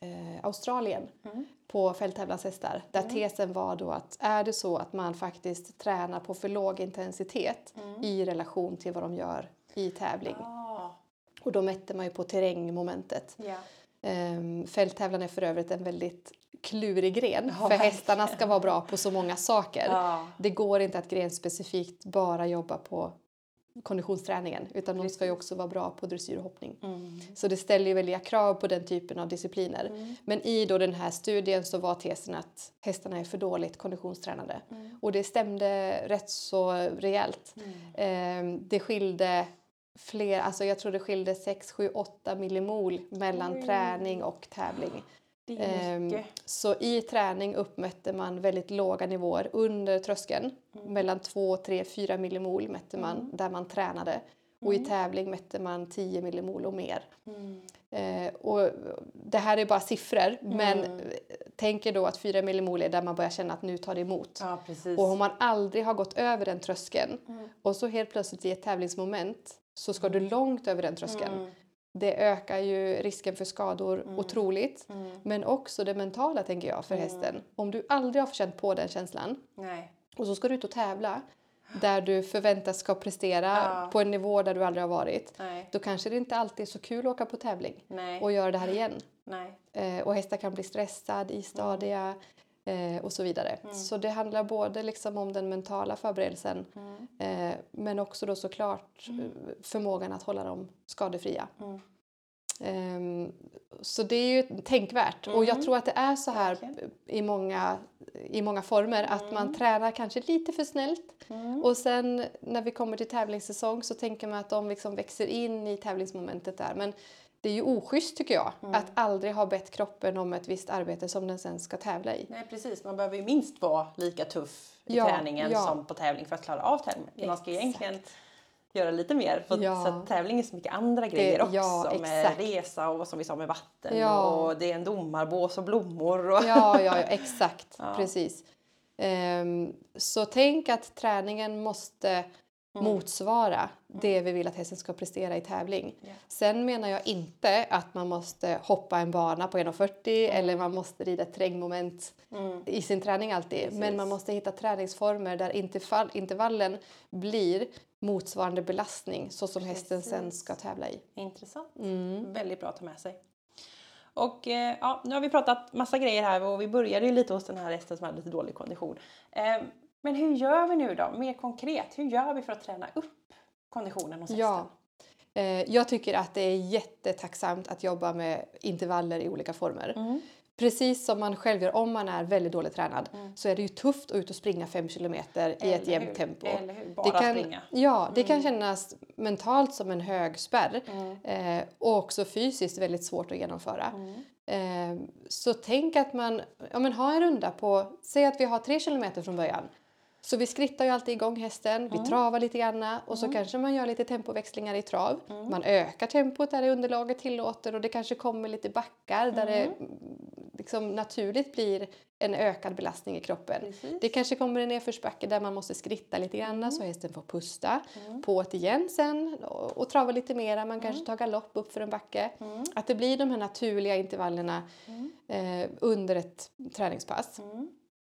eh, Australien mm på fälttävlanshästar där mm. tesen var då att är det så att man faktiskt tränar på för låg intensitet mm. i relation till vad de gör i tävling. Ah. Och då mätte man ju på terrängmomentet. Yeah. Fälttävlan är för övrigt en väldigt klurig gren ja, för hästarna ska vara bra på så många saker. Ja. Det går inte att grenspecifikt bara jobba på konditionsträningen utan de ska ju också vara bra på dressyr och hoppning. Mm. Så det ställer ju väldiga krav på den typen av discipliner. Mm. Men i då den här studien så var tesen att hästarna är för dåligt konditionstränade. Mm. Och det stämde rätt så rejält. Eh, det skilde fler, alltså jag tror det skilde 6, 7, 8 millimol mellan träning och tävling. Ehm, så i träning uppmätte man väldigt låga nivåer under tröskeln. Mm. Mellan 2, 3, 4 millimol mätte man mm. där man tränade. Och mm. i tävling mätte man 10 millimol och mer. Mm. Eh, och det här är bara siffror men mm. tänk er då att 4 millimol är där man börjar känna att nu tar det emot. Ja, och om man aldrig har gått över den tröskeln mm. och så helt plötsligt i ett tävlingsmoment så ska du långt över den tröskeln det ökar ju risken för skador mm. otroligt. Mm. Men också det mentala tänker jag för mm. hästen. Om du aldrig har känt på den känslan Nej. och så ska du ut och tävla där du förväntas ska prestera ja. på en nivå där du aldrig har varit. Nej. Då kanske det inte alltid är så kul att åka på tävling Nej. och göra det här igen. Eh, och hästar kan bli stressad, istadiga eh, och så vidare. Mm. Så det handlar både liksom om den mentala förberedelsen mm. eh, men också då såklart mm. Eh, förmågan att hålla dem skadefria. Um, så det är ju tänkvärt och jag mm. tror att det är så här i många, i många former att man mm. tränar kanske lite för snällt mm. och sen när vi kommer till tävlingssäsong så tänker man att de liksom växer in i tävlingsmomentet där. Men det är ju oschysst tycker jag mm. att aldrig ha bett kroppen om ett visst arbete som den sen ska tävla i. Nej precis, man behöver ju minst vara lika tuff i ja, träningen ja. som på tävling för att klara av tävlingen. Man ska egentligen göra lite mer för ja. så tävling är så mycket andra grejer det, också ja, med resa och som vi sa med vatten ja. och det är en domarbås och blommor. Och ja, ja, exakt, precis. Um, så tänk att träningen måste Mm. motsvara mm. det vi vill att hästen ska prestera i tävling. Yeah. Sen menar jag inte att man måste hoppa en bana på 1,40 mm. eller man måste rida ett terrängmoment mm. i sin träning alltid. Precis. Men man måste hitta träningsformer där intervall, intervallen blir motsvarande belastning så som Precis. hästen sen ska tävla i. Intressant. Mm. Väldigt bra att ta med sig. Och eh, ja, nu har vi pratat massa grejer här och vi började ju lite hos den här hästen som hade lite dålig kondition. Men hur gör vi nu då, mer konkret? Hur gör vi för att träna upp konditionen hos hästen? Ja. Eh, jag tycker att det är jättetacksamt att jobba med intervaller i olika former. Mm. Precis som man själv gör om man är väldigt dåligt tränad mm. så är det ju tufft att ut och springa 5 kilometer i ett jämnt tempo. Eller hur? Bara det kan, springa. Ja, det mm. kan kännas mentalt som en hög spärr mm. eh, och också fysiskt väldigt svårt att genomföra. Mm. Eh, så tänk att man ja, men ha en runda på, säg att vi har 3 kilometer från början. Så vi skrittar ju alltid igång hästen, vi mm. travar lite grann och så mm. kanske man gör lite tempoväxlingar i trav. Mm. Man ökar tempot där underlaget tillåter och det kanske kommer lite backar där det mm. liksom naturligt blir en ökad belastning i kroppen. Precis. Det kanske kommer en nedförsbacke där man måste skritta lite grann mm. så hästen får pusta. Mm. På ett igen sen och, och trava lite mera. Man kanske tar galopp upp för en backe. Att det blir de här naturliga intervallerna eh, under ett träningspass.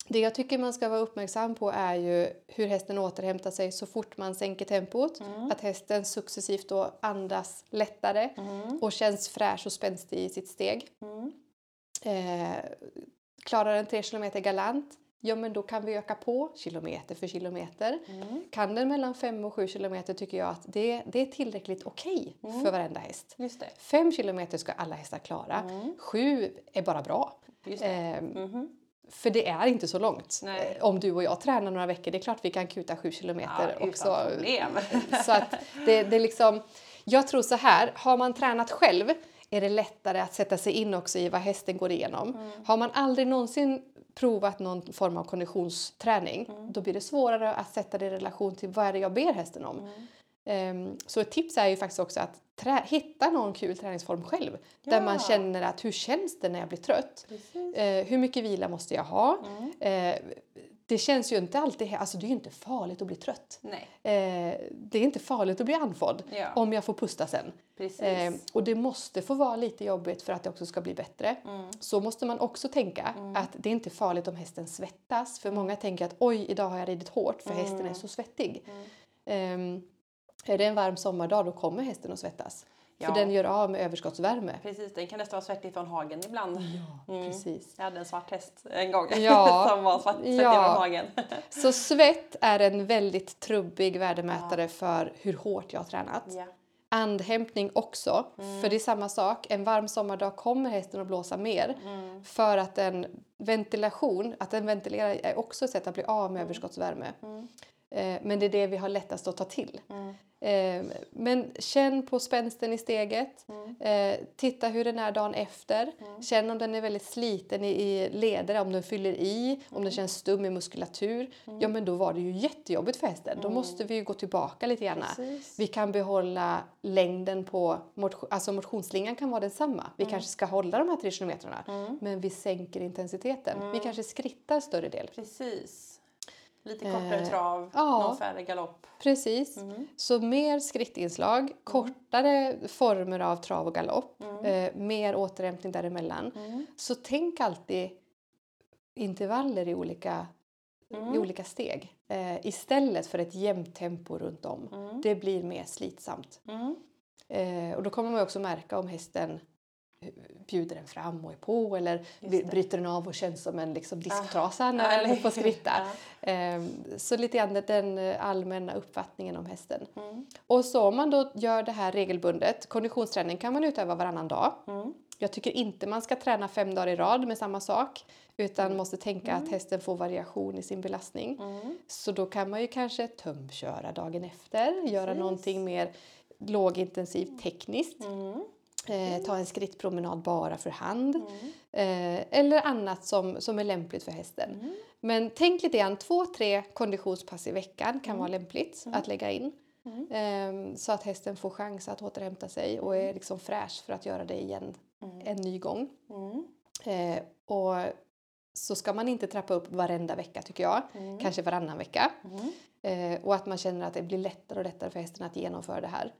Det jag tycker man ska vara uppmärksam på är ju hur hästen återhämtar sig så fort man sänker tempot. Mm. Att hästen successivt då andas lättare mm. och känns fräsch och spänstig i sitt steg. Mm. Eh, klarar den 3 km galant, ja men då kan vi öka på kilometer för kilometer. Mm. Kan den mellan 5 och 7 kilometer tycker jag att det, det är tillräckligt okej okay mm. för varenda häst. 5 kilometer ska alla hästar klara, 7 mm. är bara bra. Eh. För det är inte så långt. Nej. Eh, om du och jag tränar några veckor, det är klart vi kan kuta sju kilometer ja, också. Problem. Så att det, det är liksom, jag tror så här, har man tränat själv är det lättare att sätta sig in också i vad hästen går igenom. Mm. Har man aldrig någonsin provat någon form av konditionsträning, mm. då blir det svårare att sätta det i relation till vad är det jag ber hästen om. Mm. Um, så ett tips är ju faktiskt också att trä- hitta någon kul träningsform själv. Ja. Där man känner att hur känns det när jag blir trött? Uh, hur mycket vila måste jag ha? Mm. Uh, det känns ju inte alltid, alltså det är ju inte farligt att bli trött. Nej. Uh, det är inte farligt att bli andfådd ja. om jag får pusta sen. Ehm, och det måste få vara lite jobbigt för att det också ska bli bättre. Mm. Så måste man också tänka mm. att det är inte farligt om hästen svettas. För många tänker att oj, idag har jag ridit hårt för hästen är mm. så svettig. Um, är det en varm sommardag då kommer hästen att svettas. Ja. För den gör av med överskottsvärme. Precis, den kan nästan vara svettig från hagen ibland. Ja, mm. precis. Jag hade en svart häst en gång ja. som var svettig ja. från hagen. Så svett är en väldigt trubbig värdemätare ja. för hur hårt jag har tränat. Ja. Andhämtning också, mm. för det är samma sak. En varm sommardag kommer hästen att blåsa mer mm. för att en ventilation, att den ventilerar är också ett sätt att bli av med mm. överskottsvärme. Eh, men det är det vi har lättast att ta till. Mm. Eh, men känn på spänsten i steget. Mm. Eh, titta hur den är dagen efter. Mm. Känn om den är väldigt sliten i leder, om den fyller i, om den mm. känns stum i muskulatur. Mm. Ja men då var det ju jättejobbigt för hästen. Då mm. måste vi gå tillbaka lite grann. Vi kan behålla längden på motion, alltså motionsslingan kan vara densamma. Vi kanske ska hålla de här tre kilometrarna men vi sänker intensiteten. Vi kanske skrittar större del. Precis. Lite kortare eh, trav, ja, någon färre galopp. Precis. Mm. Så mer skrittinslag, mm. kortare former av trav och galopp, mm. eh, mer återhämtning däremellan. Mm. Så tänk alltid intervaller i olika, i mm. olika steg eh, istället för ett jämnt tempo runt om. Mm. Det blir mer slitsamt. Eh, och då kommer man också märka om hästen bjuder den fram och är på eller bryter den av och känns som en liksom, disktrasa ah, när den får skritta. Ja. Ehm, så lite grann den allmänna uppfattningen om hästen. Mm. Och så om man då gör det här regelbundet, konditionsträning kan man utöva varannan dag. Mm. Jag tycker inte man ska träna fem dagar i rad med samma sak utan mm. måste tänka mm. att hästen får variation i sin belastning. Mm. Så då kan man ju kanske tömköra dagen efter, Precis. göra någonting mer lågintensivt tekniskt. Mm. Eh, ta en skrittpromenad bara för hand. Mm. Eh, eller annat som, som är lämpligt för hästen. Mm. Men tänk lite grann, två, tre konditionspass i veckan kan mm. vara lämpligt att lägga in. Eh, så att hästen får chans att återhämta sig och är liksom fräsch för att göra det igen en ny gång. Eh, och så ska man inte trappa upp varenda vecka tycker jag. Kanske varannan vecka. Eh, och att man känner att det blir lättare och lättare för hästen att genomföra det här.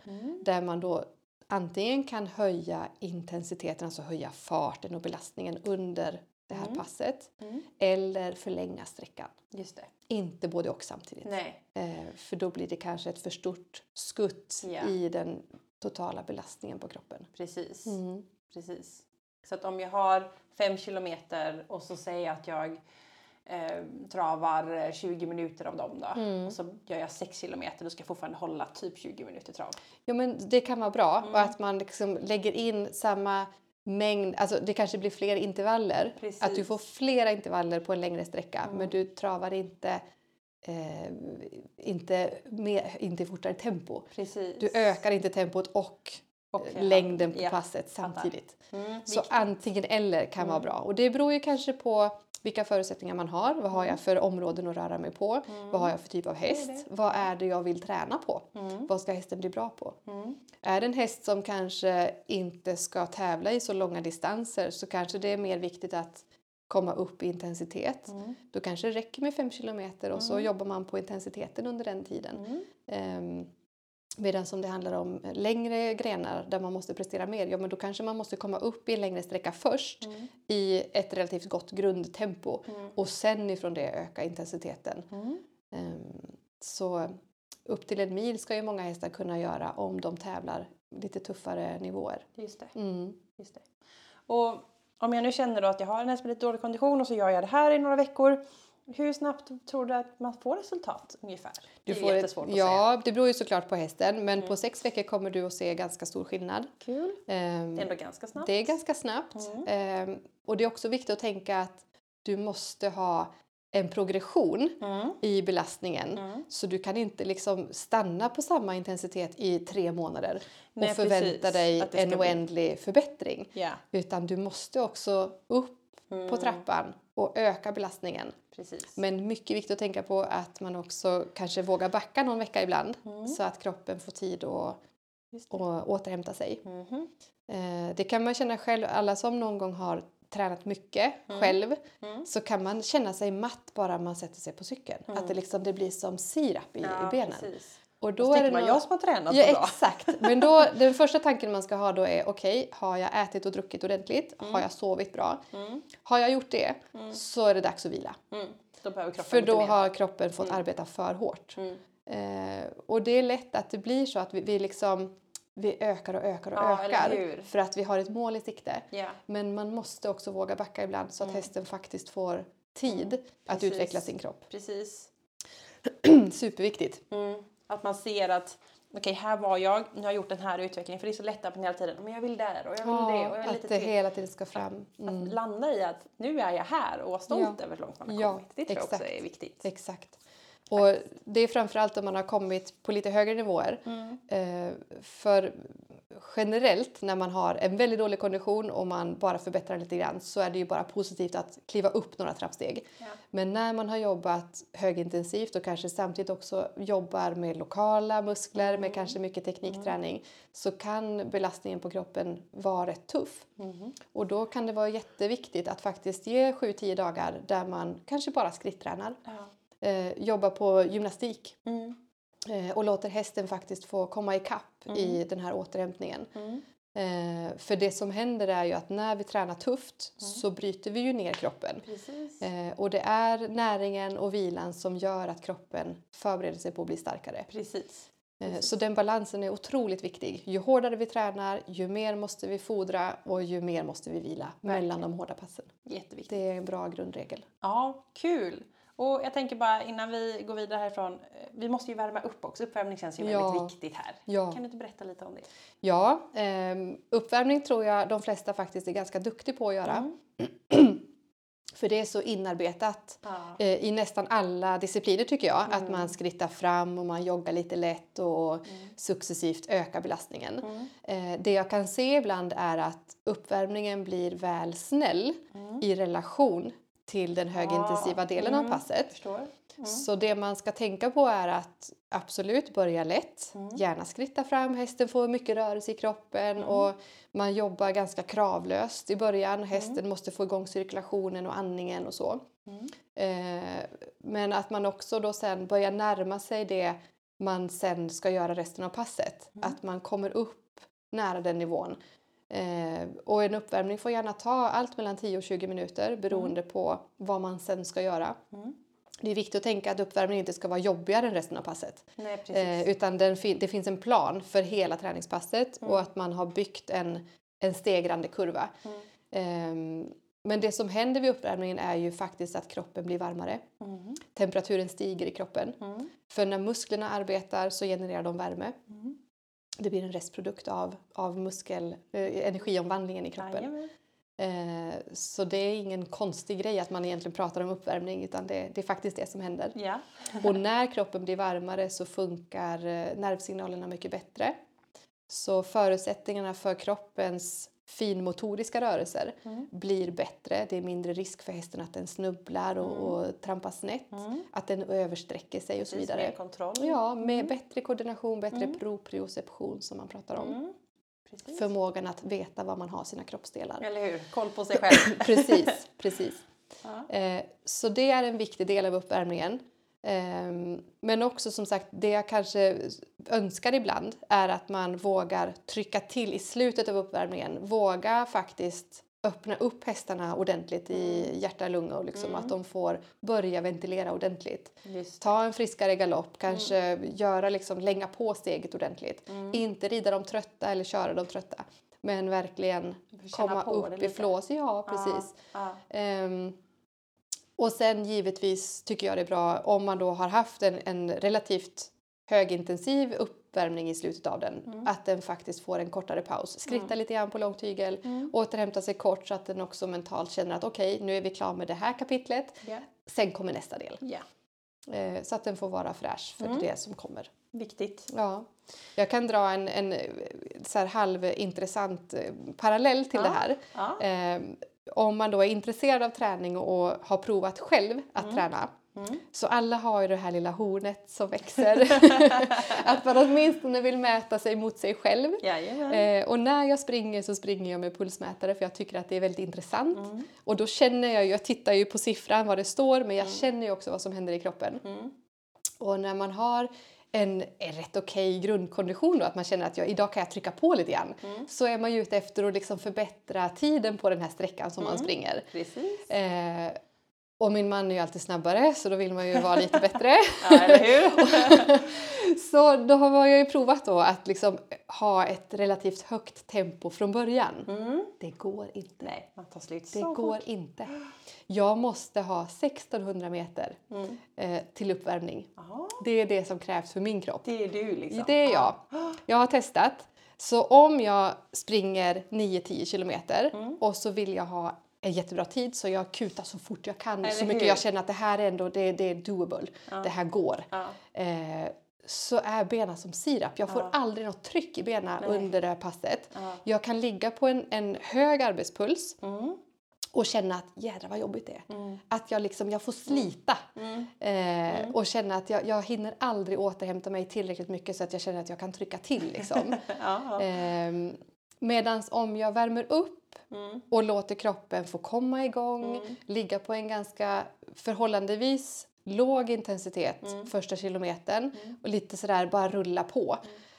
Där man då antingen kan höja intensiteten, alltså höja farten och belastningen under det här mm. passet mm. eller förlänga sträckan. Just det. Inte både och samtidigt. Nej. Eh, för då blir det kanske ett för stort skutt yeah. i den totala belastningen på kroppen. Precis. Mm. Precis. Så att om jag har fem kilometer och så säger jag att jag eh, travar 20 minuter av dem då mm. och så gör jag 6 kilometer då ska fortfarande hålla typ 20 minuter trav. Ja men det kan vara bra mm. och att man liksom lägger in samma mängd, alltså det kanske blir fler intervaller. Precis. Att du får flera intervaller på en längre sträcka mm. men du travar inte eh, inte, med, inte fortare tempo. Precis. Du ökar inte tempot och Okay, längden på ja, passet samtidigt. Mm, så antingen eller kan mm. vara bra. Och det beror ju kanske på vilka förutsättningar man har. Vad har jag för områden att röra mig på? Mm. Vad har jag för typ av häst? Det det. Vad är det jag vill träna på? Mm. Vad ska hästen bli bra på? Mm. Är det en häst som kanske inte ska tävla i så långa distanser så kanske det är mer viktigt att komma upp i intensitet. Mm. Då kanske det räcker med 5 kilometer och så mm. jobbar man på intensiteten under den tiden. Um, Medan om det handlar om längre grenar där man måste prestera mer, ja men då kanske man måste komma upp i en längre sträcka först mm. i ett relativt gott grundtempo mm. och sen ifrån det öka intensiteten. Mm. Um, så upp till en mil ska ju många hästar kunna göra om de tävlar lite tuffare nivåer. Just det. Mm. Just det. Och om jag nu känner då att jag har en häst med lite dålig kondition och så gör jag det här i några veckor hur snabbt tror du att man får resultat ungefär? Du det är jättesvårt ett, att ja, säga. det beror ju såklart på hästen men mm. på sex veckor kommer du att se ganska stor skillnad. Kul. Um, det är ändå ganska snabbt. Det är ganska snabbt. Mm. Um, och det är också viktigt att tänka att du måste ha en progression mm. i belastningen. Mm. Så du kan inte liksom stanna på samma intensitet i tre månader Nej, och förvänta precis. dig en oändlig bli... förbättring. Yeah. Utan du måste också upp på mm. trappan och öka belastningen. Precis. Men mycket viktigt att tänka på att man också kanske vågar backa någon vecka ibland mm. så att kroppen får tid att och återhämta sig. Mm. det kan man känna själv, alla som någon gång har tränat mycket mm. själv mm. så kan man känna sig matt bara man sätter sig på cykeln. Att det, liksom, det blir som sirap i, ja, i benen. Precis. Och då är det man, jag som har tränat ja, bra. Exakt. Men då, den första tanken man ska ha då är okej, okay, har jag ätit och druckit ordentligt? Mm. Har jag sovit bra? Mm. Har jag gjort det mm. så är det dags att vila. Mm. Då för då har kroppen fått mm. arbeta för hårt. Mm. Eh, och det är lätt att det blir så att vi, vi liksom vi ökar och ökar och ja, ökar för att vi har ett mål i sikte. Yeah. Men man måste också våga backa ibland så att hästen faktiskt får tid att utveckla sin kropp. Precis. Superviktigt. Att man ser att okej, okay, här var jag, nu har jag gjort den här utvecklingen. För det är så lätt att man hela tiden, men jag vill där och jag vill ja, det. Och jag att lite det till. hela tiden ska fram. Mm. Att landa i att nu är jag här och vara stolt ja. över hur långt man har kommit. Det tror exakt. jag också är viktigt. Exakt. Och det är framförallt om man har kommit på lite högre nivåer. Mm. Eh, för generellt när man har en väldigt dålig kondition och man bara förbättrar lite grann så är det ju bara positivt att kliva upp några trappsteg. Ja. Men när man har jobbat högintensivt och kanske samtidigt också jobbar med lokala muskler mm. med kanske mycket teknikträning mm. så kan belastningen på kroppen vara rätt tuff. Mm. Och då kan det vara jätteviktigt att faktiskt ge 7-10 dagar där man kanske bara skrittränar. Ja. Eh, jobbar på gymnastik. Mm. Eh, och låter hästen faktiskt få komma ikapp mm. i den här återhämtningen. Mm. Eh, för det som händer är ju att när vi tränar tufft mm. så bryter vi ju ner kroppen. Eh, och det är näringen och vilan som gör att kroppen förbereder sig på att bli starkare. Precis. Eh, så den balansen är otroligt viktig. Ju hårdare vi tränar, ju mer måste vi fodra och ju mer måste vi vila Verkligen. mellan de hårda passen. Jätteviktigt. Det är en bra grundregel. Ja, kul! Och jag tänker bara innan vi går vidare härifrån, eh, vi måste ju värma upp också. Uppvärmning känns ju ja. väldigt viktigt här. Ja. Kan du inte berätta lite om det? Ja, eh, uppvärmning tror jag de flesta faktiskt är ganska duktiga på att göra. Mm. För det är så inarbetat ja. eh, i nästan alla discipliner tycker jag. Mm. Att man skrittar fram och man joggar lite lätt och mm. successivt ökar belastningen. Mm. Eh, det jag kan se ibland är att uppvärmningen blir väl snäll mm. i relation till den högintensiva delen mm, av passet. Mm. Så det man ska tänka på är att absolut börja lätt, mm. gärna skritta fram, hästen får mycket rörelse i kroppen mm. och man jobbar ganska kravlöst i början. Mm. Hästen måste få igång cirkulationen och andningen och så. Mm. Eh, men att man också då sen börjar närma sig det man sen ska göra resten av passet. Att man kommer upp nära den nivån Eh, och en uppvärmning får gärna ta allt mellan 10 och 20 minuter beroende mm. på vad man sen ska göra. Mm. Det är viktigt att tänka att uppvärmning inte ska vara jobbigare än resten av passet. Nej, eh, utan den, det finns en plan för hela träningspasset och att man har byggt en, en stegrande kurva. Eh, men det som händer vid uppvärmningen är ju faktiskt att kroppen blir varmare. Mm. Temperaturen stiger i kroppen. Mm. För när musklerna arbetar så genererar de värme. Det blir en restprodukt av, av muskel, eh, energiomvandlingen i kroppen. Eh, så det är ingen konstig grej att man egentligen pratar om uppvärmning utan det, det är faktiskt det som händer. Ja. och när kroppen blir varmare så funkar eh, nervsignalerna mycket bättre. Så förutsättningarna för kroppens finmotoriska rörelser mm. blir bättre. Det är mindre risk för hästen att den snubblar och, mm. och trampar snett, mm. att den översträcker sig och Precis, så vidare. Med kontroll. Ja, med mm. bättre koordination, bättre mm. proprioception som man pratar om. Mm. Precis. Förmågan att veta var man har sina kroppsdelar. Eller hur, koll på sig själv. precis, precis. Ja. Eh, så det är en viktig del av uppvärmningen. Ehm, men också som sagt, det jag kanske önskar ibland är att man vågar trycka till i slutet av uppvärmningen. Våga faktiskt öppna upp hästarna ordentligt i mm. hjärta och lungor. Liksom, mm. Att de får börja ventilera ordentligt. Just. Ta en friskare galopp, kanske mm. göra, liksom, länga på steget ordentligt. Mm. Inte rida dem trötta eller köra dem trötta. Men verkligen komma upp i flås. Ja, precis. Ja, ja. Um, och sen givetvis tycker jag det är bra om man då har haft en, en relativt högintensiv uppvärmning i slutet av den, mm. att den faktiskt får en kortare paus. Skritta mm. lite grann på långtygel, mm. återhämta sig kort så att den också mentalt känner att okej, okay, nu är vi klara med det här kapitlet, yeah. sen kommer nästa del. Yeah. Eh, så att den får vara fräsch för mm. det som kommer. Viktigt. Ja. Jag kan dra en, en så här halvintressant eh, parallell till ja. det här. Ja. Eh, om man då är intresserad av träning och har provat själv att mm. träna Mm. Så alla har ju det här lilla hornet som växer. att man åtminstone vill mäta sig mot sig själv. Eh, och när jag springer så springer jag med pulsmätare för jag tycker att det är väldigt intressant. Mm. Och då känner jag ju, jag tittar ju på siffran vad det står men jag mm. känner ju också vad som händer i kroppen. Mm. Och när man har en, en rätt okej okay grundkondition då, att man känner att jag, idag kan jag trycka på lite grann. Mm. Så är man ju ute efter att liksom förbättra tiden på den här sträckan som mm. man springer. Precis. Eh, och min man är ju alltid snabbare så då vill man ju vara lite bättre. ja, så då har jag ju provat då att liksom ha ett relativt högt tempo från början. Mm. Det går inte. Nej, man tar slut Det går fort. inte. Jag måste ha 1600 meter mm. eh, till uppvärmning. Aha. Det är det som krävs för min kropp. Det är du liksom? Det är jag. Jag har testat. Så om jag springer 9-10 kilometer mm. och så vill jag ha en jättebra tid så jag kutar så fort jag kan. Eller så mycket hur? jag känner att det här är ändå det, det är doable. Ja. Det här går. Ja. Eh, så är benen som sirap. Jag får ja. aldrig något tryck i benen under det här passet. Jag kan ligga på en, en hög arbetspuls mm. och känna att jädrar vad jobbigt det är. Mm. Att jag, liksom, jag får slita mm. Eh, mm. och känna att jag, jag hinner aldrig återhämta mig tillräckligt mycket så att jag känner att jag kan trycka till. Liksom. eh, Medan om jag värmer upp Mm. och låter kroppen få komma igång, mm. ligga på en ganska förhållandevis låg intensitet mm. första kilometern mm. och lite sådär bara rulla på.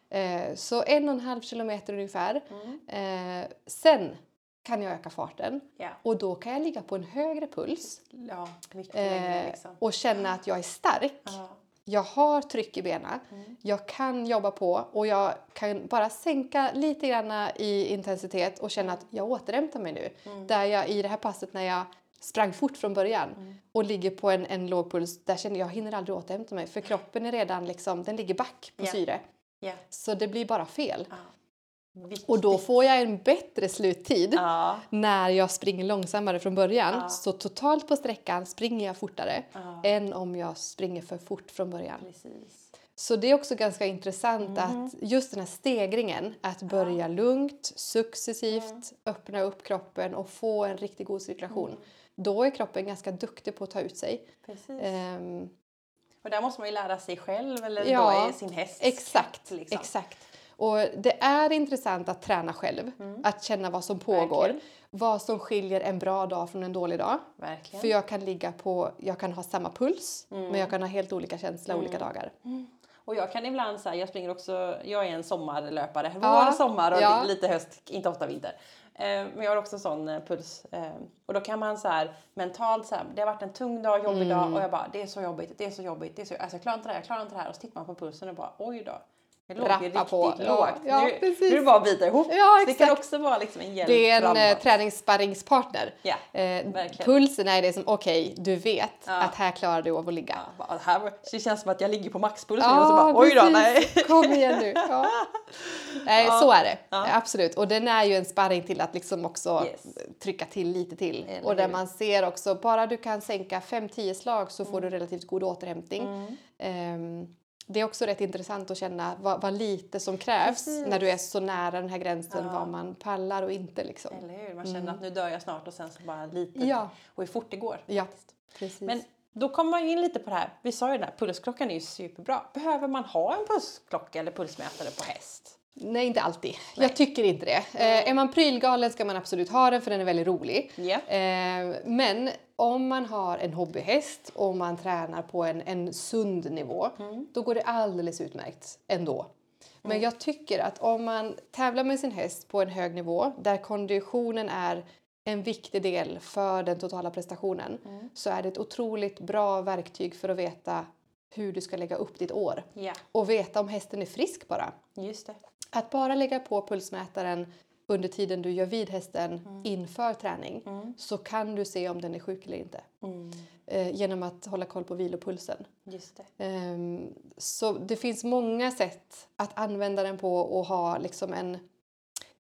Mm. Eh, så en och en halv kilometer ungefär. Mm. Eh, sen kan jag öka farten yeah. och då kan jag ligga på en högre puls ja, eh, liksom. och känna att jag är stark. Ja jag har tryck i benen, mm. jag kan jobba på och jag kan bara sänka lite grann i intensitet och känna att jag återhämtar mig nu. Mm. Där jag i det här passet när jag sprang fort från början mm. och ligger på en, en låg puls, där känner jag jag hinner aldrig återhämta mig för kroppen är redan liksom, den ligger back på yeah. syre. Yeah. Så det blir bara fel. Ah. Viktigt. Och då får jag en bättre sluttid ja. när jag springer långsammare från början. Ja. Så totalt på sträckan springer jag fortare ja. än om jag springer för fort från början. Precis. Så det är också ganska intressant mm. att just den här stegringen, att börja lugnt, successivt, mm. öppna upp kroppen och få en riktigt god cirkulation. Mm. Då är kroppen ganska duktig på att ta ut sig. Um, och där måste man ju lära sig själv eller ja, då är sin häst. Exakt, liksom. exakt. Och det är intressant att träna själv, mm. att känna vad som pågår. Verkligen. Vad som skiljer en bra dag från en dålig dag. Verkligen. För jag kan ligga på, jag kan ha samma puls mm. men jag kan ha helt olika känslor mm. olika dagar. Mm. Och jag kan ibland säga, jag springer också, jag är en sommarlöpare, vår, sommar och ja. lite höst, inte ofta vinter. Eh, men jag har också sån eh, puls. Eh, och då kan man så här mentalt så här, det har varit en tung dag, jobbig mm. dag och jag bara det är så jobbigt, det är så jobbigt, det är så, alltså jag klarar inte det här, jag klarar inte det här och så tittar man på pulsen och bara oj då. Det låg ju riktigt på. lågt. Ja, ja, nu, nu är det bara att bita ihop. Ja, det kan också vara liksom en hjälp Det är en eh, träningssparringspartner. Ja, eh, pulsen är det som, okej, okay, du vet ja. att här klarar du av att ligga. Ja, här, det känns som att jag ligger på maxpuls ja, och så bara, oj då, nej. Kom igen nu. Ja. Nej, så är det. Absolut. Och den är ju en sparring till att liksom också yes. trycka till lite till. Eller och där man ser också, bara du kan sänka 5-10 slag så får mm. du relativt god återhämtning. Mm. Um, det är också rätt intressant att känna vad, vad lite som krävs Precis. när du är så nära den här gränsen, ja. vad man pallar och inte. Liksom. Eller hur? Man känner mm. att nu dör jag snart och sen så bara lite. Ja. Och hur fort det går. Ja, Precis. Men då kommer man in lite på det här, vi sa ju det här, pulsklockan är ju superbra. Behöver man ha en pulsklocka eller pulsmätare på häst? Nej, inte alltid. Nej. Jag tycker inte det. Eh, är man prylgalen ska man absolut ha den för den är väldigt rolig. Yeah. Eh, men om man har en hobbyhäst och man tränar på en, en sund nivå, mm. då går det alldeles utmärkt ändå. Men mm. jag tycker att om man tävlar med sin häst på en hög nivå där konditionen är en viktig del för den totala prestationen mm. så är det ett otroligt bra verktyg för att veta hur du ska lägga upp ditt år. Yeah. Och veta om hästen är frisk bara. Just det. Att bara lägga på pulsmätaren under tiden du gör vid hästen mm. inför träning mm. så kan du se om den är sjuk eller inte. Mm. Eh, genom att hålla koll på vilopulsen. Just det. Eh, så det finns många sätt att använda den på och ha liksom en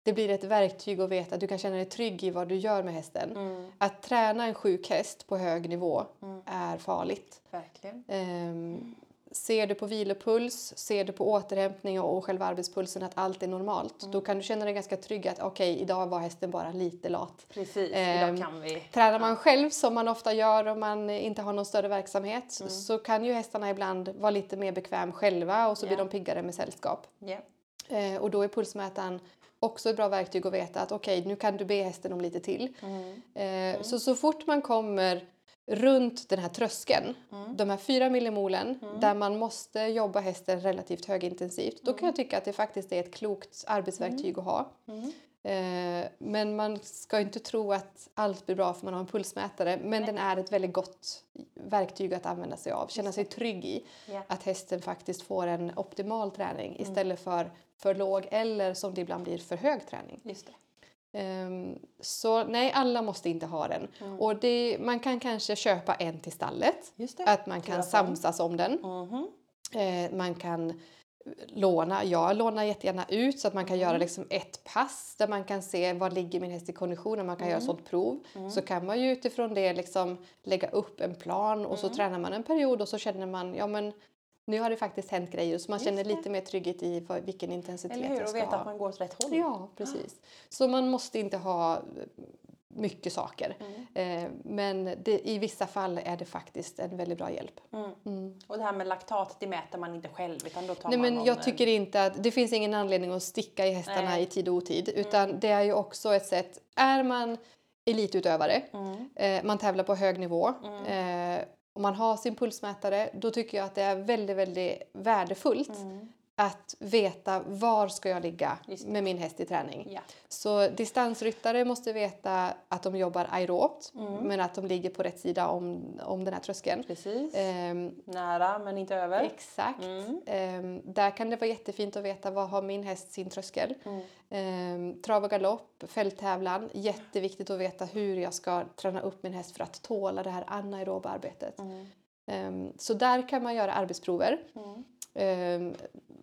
det blir ett verktyg att veta att du kan känna dig trygg i vad du gör med hästen. Mm. Att träna en sjuk häst på hög nivå mm. är farligt. Verkligen. Um, ser du på vilopuls, ser du på återhämtning och själva arbetspulsen att allt är normalt, mm. då kan du känna dig ganska trygg att okej, okay, idag var hästen bara lite lat. Precis, idag kan vi. Tränar man själv som man ofta gör om man inte har någon större verksamhet mm. så kan ju hästarna ibland vara lite mer bekväm själva och så yeah. blir de piggare med sällskap. Yeah. och då är pulsmätaren också ett bra verktyg att veta att okej, okay, nu kan du be hästen om lite till. Mm. Eh. Så så fort man kommer runt den här tröskeln, mm. de här fyra millimolen mm. där man måste jobba hästen relativt högintensivt, då kan jag tycka att det faktiskt är ett klokt arbetsverktyg att ha. Eh, men man ska inte tro att allt blir bra för man har en pulsmätare. Men Nej. den är ett väldigt gott verktyg att använda sig av. Känna sig trygg i yeah. att hästen faktiskt får en optimal träning mm. istället för för låg eller som det ibland blir för hög träning. Just det. Um, så nej, alla måste inte ha den. Mm. Och det, man kan kanske köpa en till stallet. Att man kan samsas om den. Mm uh, man kan låna. Jag lånar jättegärna ut så att man kan mm. göra liksom ett pass där man kan se var ligger min häst i kondition och man kan mm. göra sånt prov. Mm. Så kan man ju utifrån det liksom lägga upp en plan och så mm. tränar man en period och så känner man ja men nu har det faktiskt hänt grejer så man Just känner lite mer trygghet i vilken intensitet Eller hur? och veta att man går åt rätt håll. Ja, precis. Så man måste inte ha mycket saker. Mm. Eh, men det, i vissa fall är det faktiskt en väldigt bra hjälp. Mm. Mm. Och det här med laktat, det mäter man inte själv utan då tar Nej, man men Jag tycker inte att det finns ingen anledning att sticka i hästarna Nej. i tid och otid utan mm. det är ju också ett sätt, är man elitutövare, mm. eh, man tävlar på hög nivå mm. eh, om man har sin pulsmätare, då tycker jag att det är väldigt, väldigt värdefullt. Mm att veta var ska jag ligga med min häst i träning. Ja. Så distansryttare måste veta att de jobbar aerobt mm. men att de ligger på rätt sida om, om den här tröskeln. Precis. Um, Nära men inte över. Exakt. Mm. Um, där kan det vara jättefint att veta var har min häst sin tröskel. Mm. Um, trav och galopp, fälttävlan. Jätteviktigt att veta hur jag ska träna upp min häst för att tåla det här anaeroba arbetet. Um, så där kan man göra arbetsprover. Um,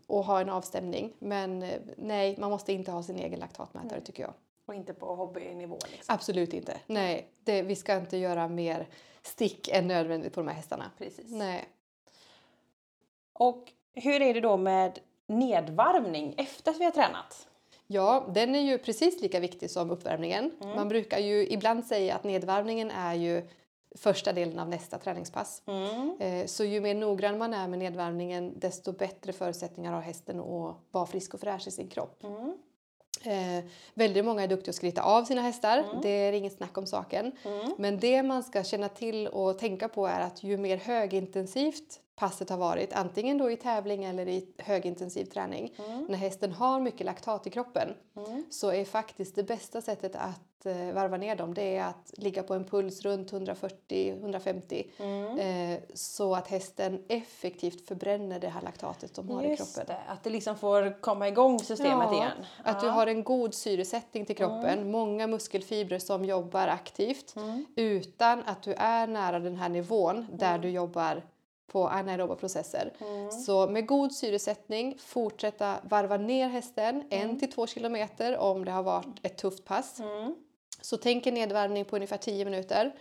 och ha en avstämning. Men eh, nej, man måste inte ha sin egen laktatmätare nej. tycker jag. Och inte på hobbynivå? Liksom. Absolut inte. Nej, det, vi ska inte göra mer stick än nödvändigt på de här hästarna. Precis. Nej. Och hur är det då med nedvarvning efter att vi har tränat? Ja, den är ju precis lika viktig som uppvärmningen. Mm. Man brukar ju ibland säga att nedvarvningen är ju första delen av nästa träningspass. Mm. Eh, så ju mer noggrann man är med nedvärmningen desto bättre förutsättningar har hästen att vara frisk och fräsch i sin kropp. Mm. Eh, väldigt många är duktiga att skritta av sina hästar, mm. det är inget snack om saken. Mm. Men det man ska känna till och tänka på är att ju mer högintensivt passet har varit, antingen då i tävling eller i högintensiv träning, mm. när hästen har mycket laktat i kroppen mm. så är faktiskt det bästa sättet att eh, varva ner dem det är att ligga på en puls runt 140-150 mm. eh, så att hästen effektivt förbränner det här laktatet de har Just i kroppen. Det, att det liksom får komma igång systemet ja, igen. Att du har en god syresättning till kroppen, mm. många muskelfibrer som jobbar aktivt mm. utan att du är nära den här nivån där mm. du jobbar på anaeroba processer. Mm. Så med god syresättning fortsätta varva ner hästen mm. en till två kilometer om det har varit ett tufft pass. Mm. Så tänk en nedvarvning på ungefär 10 minuter.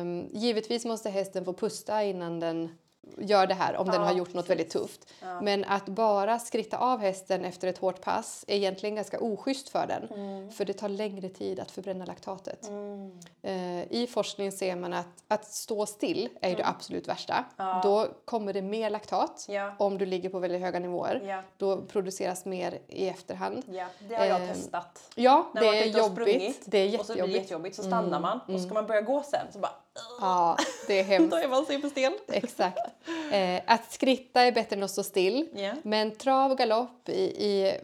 Um, givetvis måste hästen få pusta innan den gör det här om ja, den har gjort precis. något väldigt tufft. Ja. Men att bara skritta av hästen efter ett hårt pass är egentligen ganska oschysst för den. Mm. För det tar längre tid att förbränna laktatet. Mm. Uh, I forskning ser man att att stå still är mm. det absolut värsta. Ja. Då kommer det mer laktat om du ligger på väldigt höga nivåer. Då produceras mer i efterhand. Det har jag uh, testat. Ja, När det är jobbigt. Sprungit, det är jättejobbigt. Och så blir det jättejobbigt så stannar mm. man och så ska mm. man börja gå sen så bara Ja, det är hemskt. Då är man superstel. Exakt. Eh, att skritta är bättre än att stå still. Yeah. Men trav och galopp i, i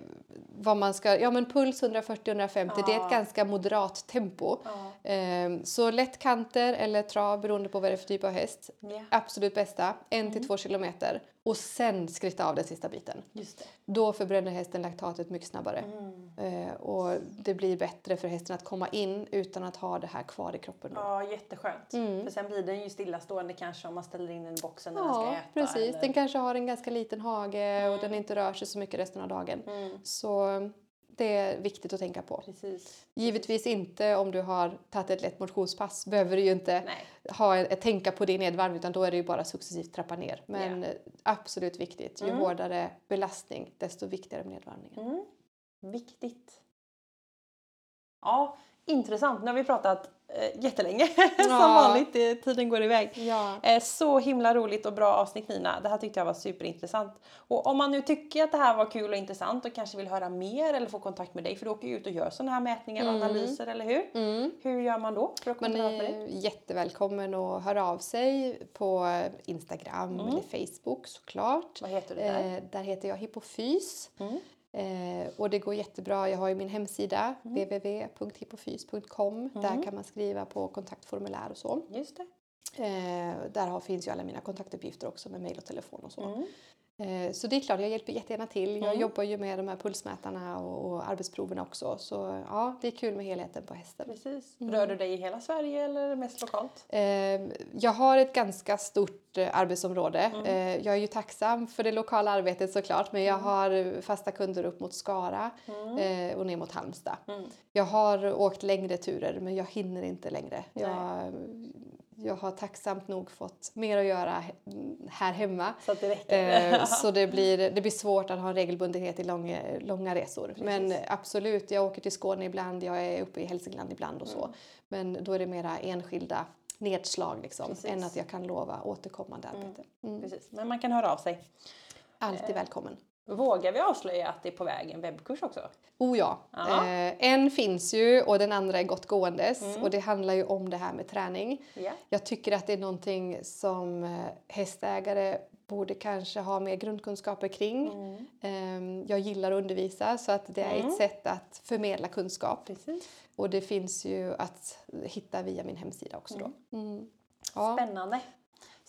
vad man ska, ja men puls 140-150 ja. det är ett ganska moderat tempo. Ja. Um, så lättkanter eller trav beroende på vad det är för typ av häst. Yeah. Absolut bästa, en mm. till två kilometer och sen skritta av den sista biten. Då förbränner hästen laktatet mycket snabbare. Mm. Uh, och det blir bättre för hästen att komma in utan att ha det här kvar i kroppen. Då. Ja, jätteskönt. Mm. För sen blir den ju stillastående kanske om man ställer in den i boxen när ja, den ska äta. precis. Eller... Den kanske har en ganska liten hage och den inte rör sig så mycket resten av dagen. Mm. Så det är viktigt att tänka på. Precis. Givetvis inte om du har tagit ett lätt motionspass behöver du ju inte ha ett, tänka på din nedvarvning utan då är det ju bara successivt trappa ner. Men yeah. absolut viktigt, ju mm. hårdare belastning desto viktigare med nedvarvningen. Mm. Viktigt. Ja, intressant. Nu har vi pratat eh, jättelänge ja. som vanligt. Tiden går iväg. Ja. Eh, så himla roligt och bra avsnitt Nina. Det här tyckte jag var superintressant. Och om man nu tycker att det här var kul och intressant och kanske vill höra mer eller få kontakt med dig för du åker ju ut och gör sådana här mätningar och mm. analyser, eller hur? Mm. Hur gör man då för att Man är jättevälkommen att höra av sig på Instagram mm. eller Facebook såklart. Vad heter du där? Eh, där heter jag Hippofys. Eh, och det går jättebra. Jag har ju min hemsida mm. www.hippofys.com. Mm. Där kan man skriva på kontaktformulär och så. Just det. Eh, där har, finns ju alla mina kontaktuppgifter också med mejl och telefon och så. Mm. Eh, så det är klart, jag hjälper jättegärna till. Jag mm. jobbar ju med de här pulsmätarna och, och, arbetsproverna också. Så ja, det är kul med helheten på hästen. Precis. Mm. Rör du dig i hela Sverige eller mest lokalt? Eh, jag har ett ganska stort eh, arbetsområde. Mm. Eh, jag är ju tacksam för det lokala arbetet såklart men jag mm. har fasta kunder upp mot Skara mm. och ner mot Halmstad. Mm. Jag har åkt längre turer men jag hinner inte längre. Jag, jag har tacksamt nog fått mer att göra här hemma. Så, det, räcker. Eh, så det, blir, det blir svårt att ha en regelbundenhet i långa, långa resor. Precis. Men absolut, jag åker till Skåne ibland, jag är uppe i Hälsingland ibland och så. Mm. Men då är det mera enskilda nedslag liksom, än att jag kan lova återkommande mm. arbete. Mm. Precis. Men man kan höra av sig. Alltid välkommen. Vågar vi avslöja att det är på väg en webbkurs också? Oh ja. Eh, en finns ju och den andra är gott gåendes mm. och det handlar ju om det här med träning. Yeah. Jag tycker att det är någonting som eh, hästägare borde kanske ha mer grundkunskaper kring. Mm. Eh, jag gillar att undervisa så att det är mm. ett sätt att förmedla kunskap. Precis. Och det finns ju att hitta via min hemsida också då. Mm. mm. Ja. Spännande!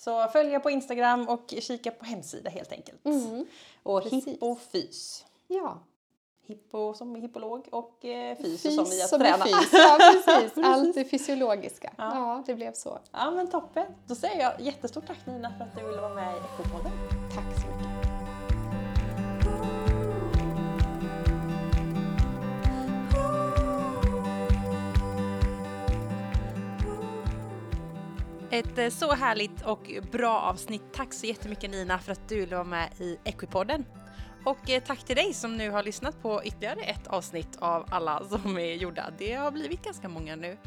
Så följ på Instagram och kika på hemsida helt enkelt. Mm, och precis. hippofys. Ja. Hippo som hippolog och eh, fys, fys som i att som träna. Fys. Ja, precis. Allt det fysiologiska. Ja. ja. det blev så. Ja, men toppen. Då säger jag jättestort tack Nina för att du ville vara med i Ekopodden. Tack så mycket. Ett eh, så härligt och bra avsnitt. Tack så jättemycket Nina för att du ville vara med i Equipodden. Och eh, tack till dig som nu har lyssnat på ytterligare ett avsnitt av alla som är gjorda. Det har blivit ganska många nu.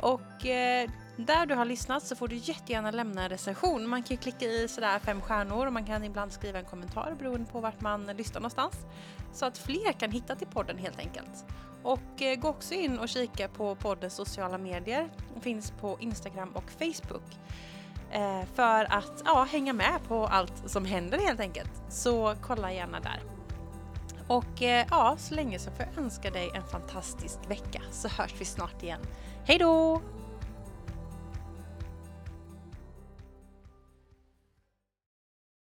Och eh, där du har lyssnat så får du jättegärna lämna en recension. Man kan klicka i sådär fem stjärnor och man kan ibland skriva en kommentar beroende på vart man lyssnar någonstans. Så att fler kan hitta till podden helt enkelt. Och eh, gå också in och kika på poddens sociala medier. Den finns på Instagram och Facebook. Eh, för att ja, hänga med på allt som händer helt enkelt. Så kolla gärna där. Och eh, ja, så länge så får jag önska dig en fantastisk vecka så hörs vi snart igen. Hej då!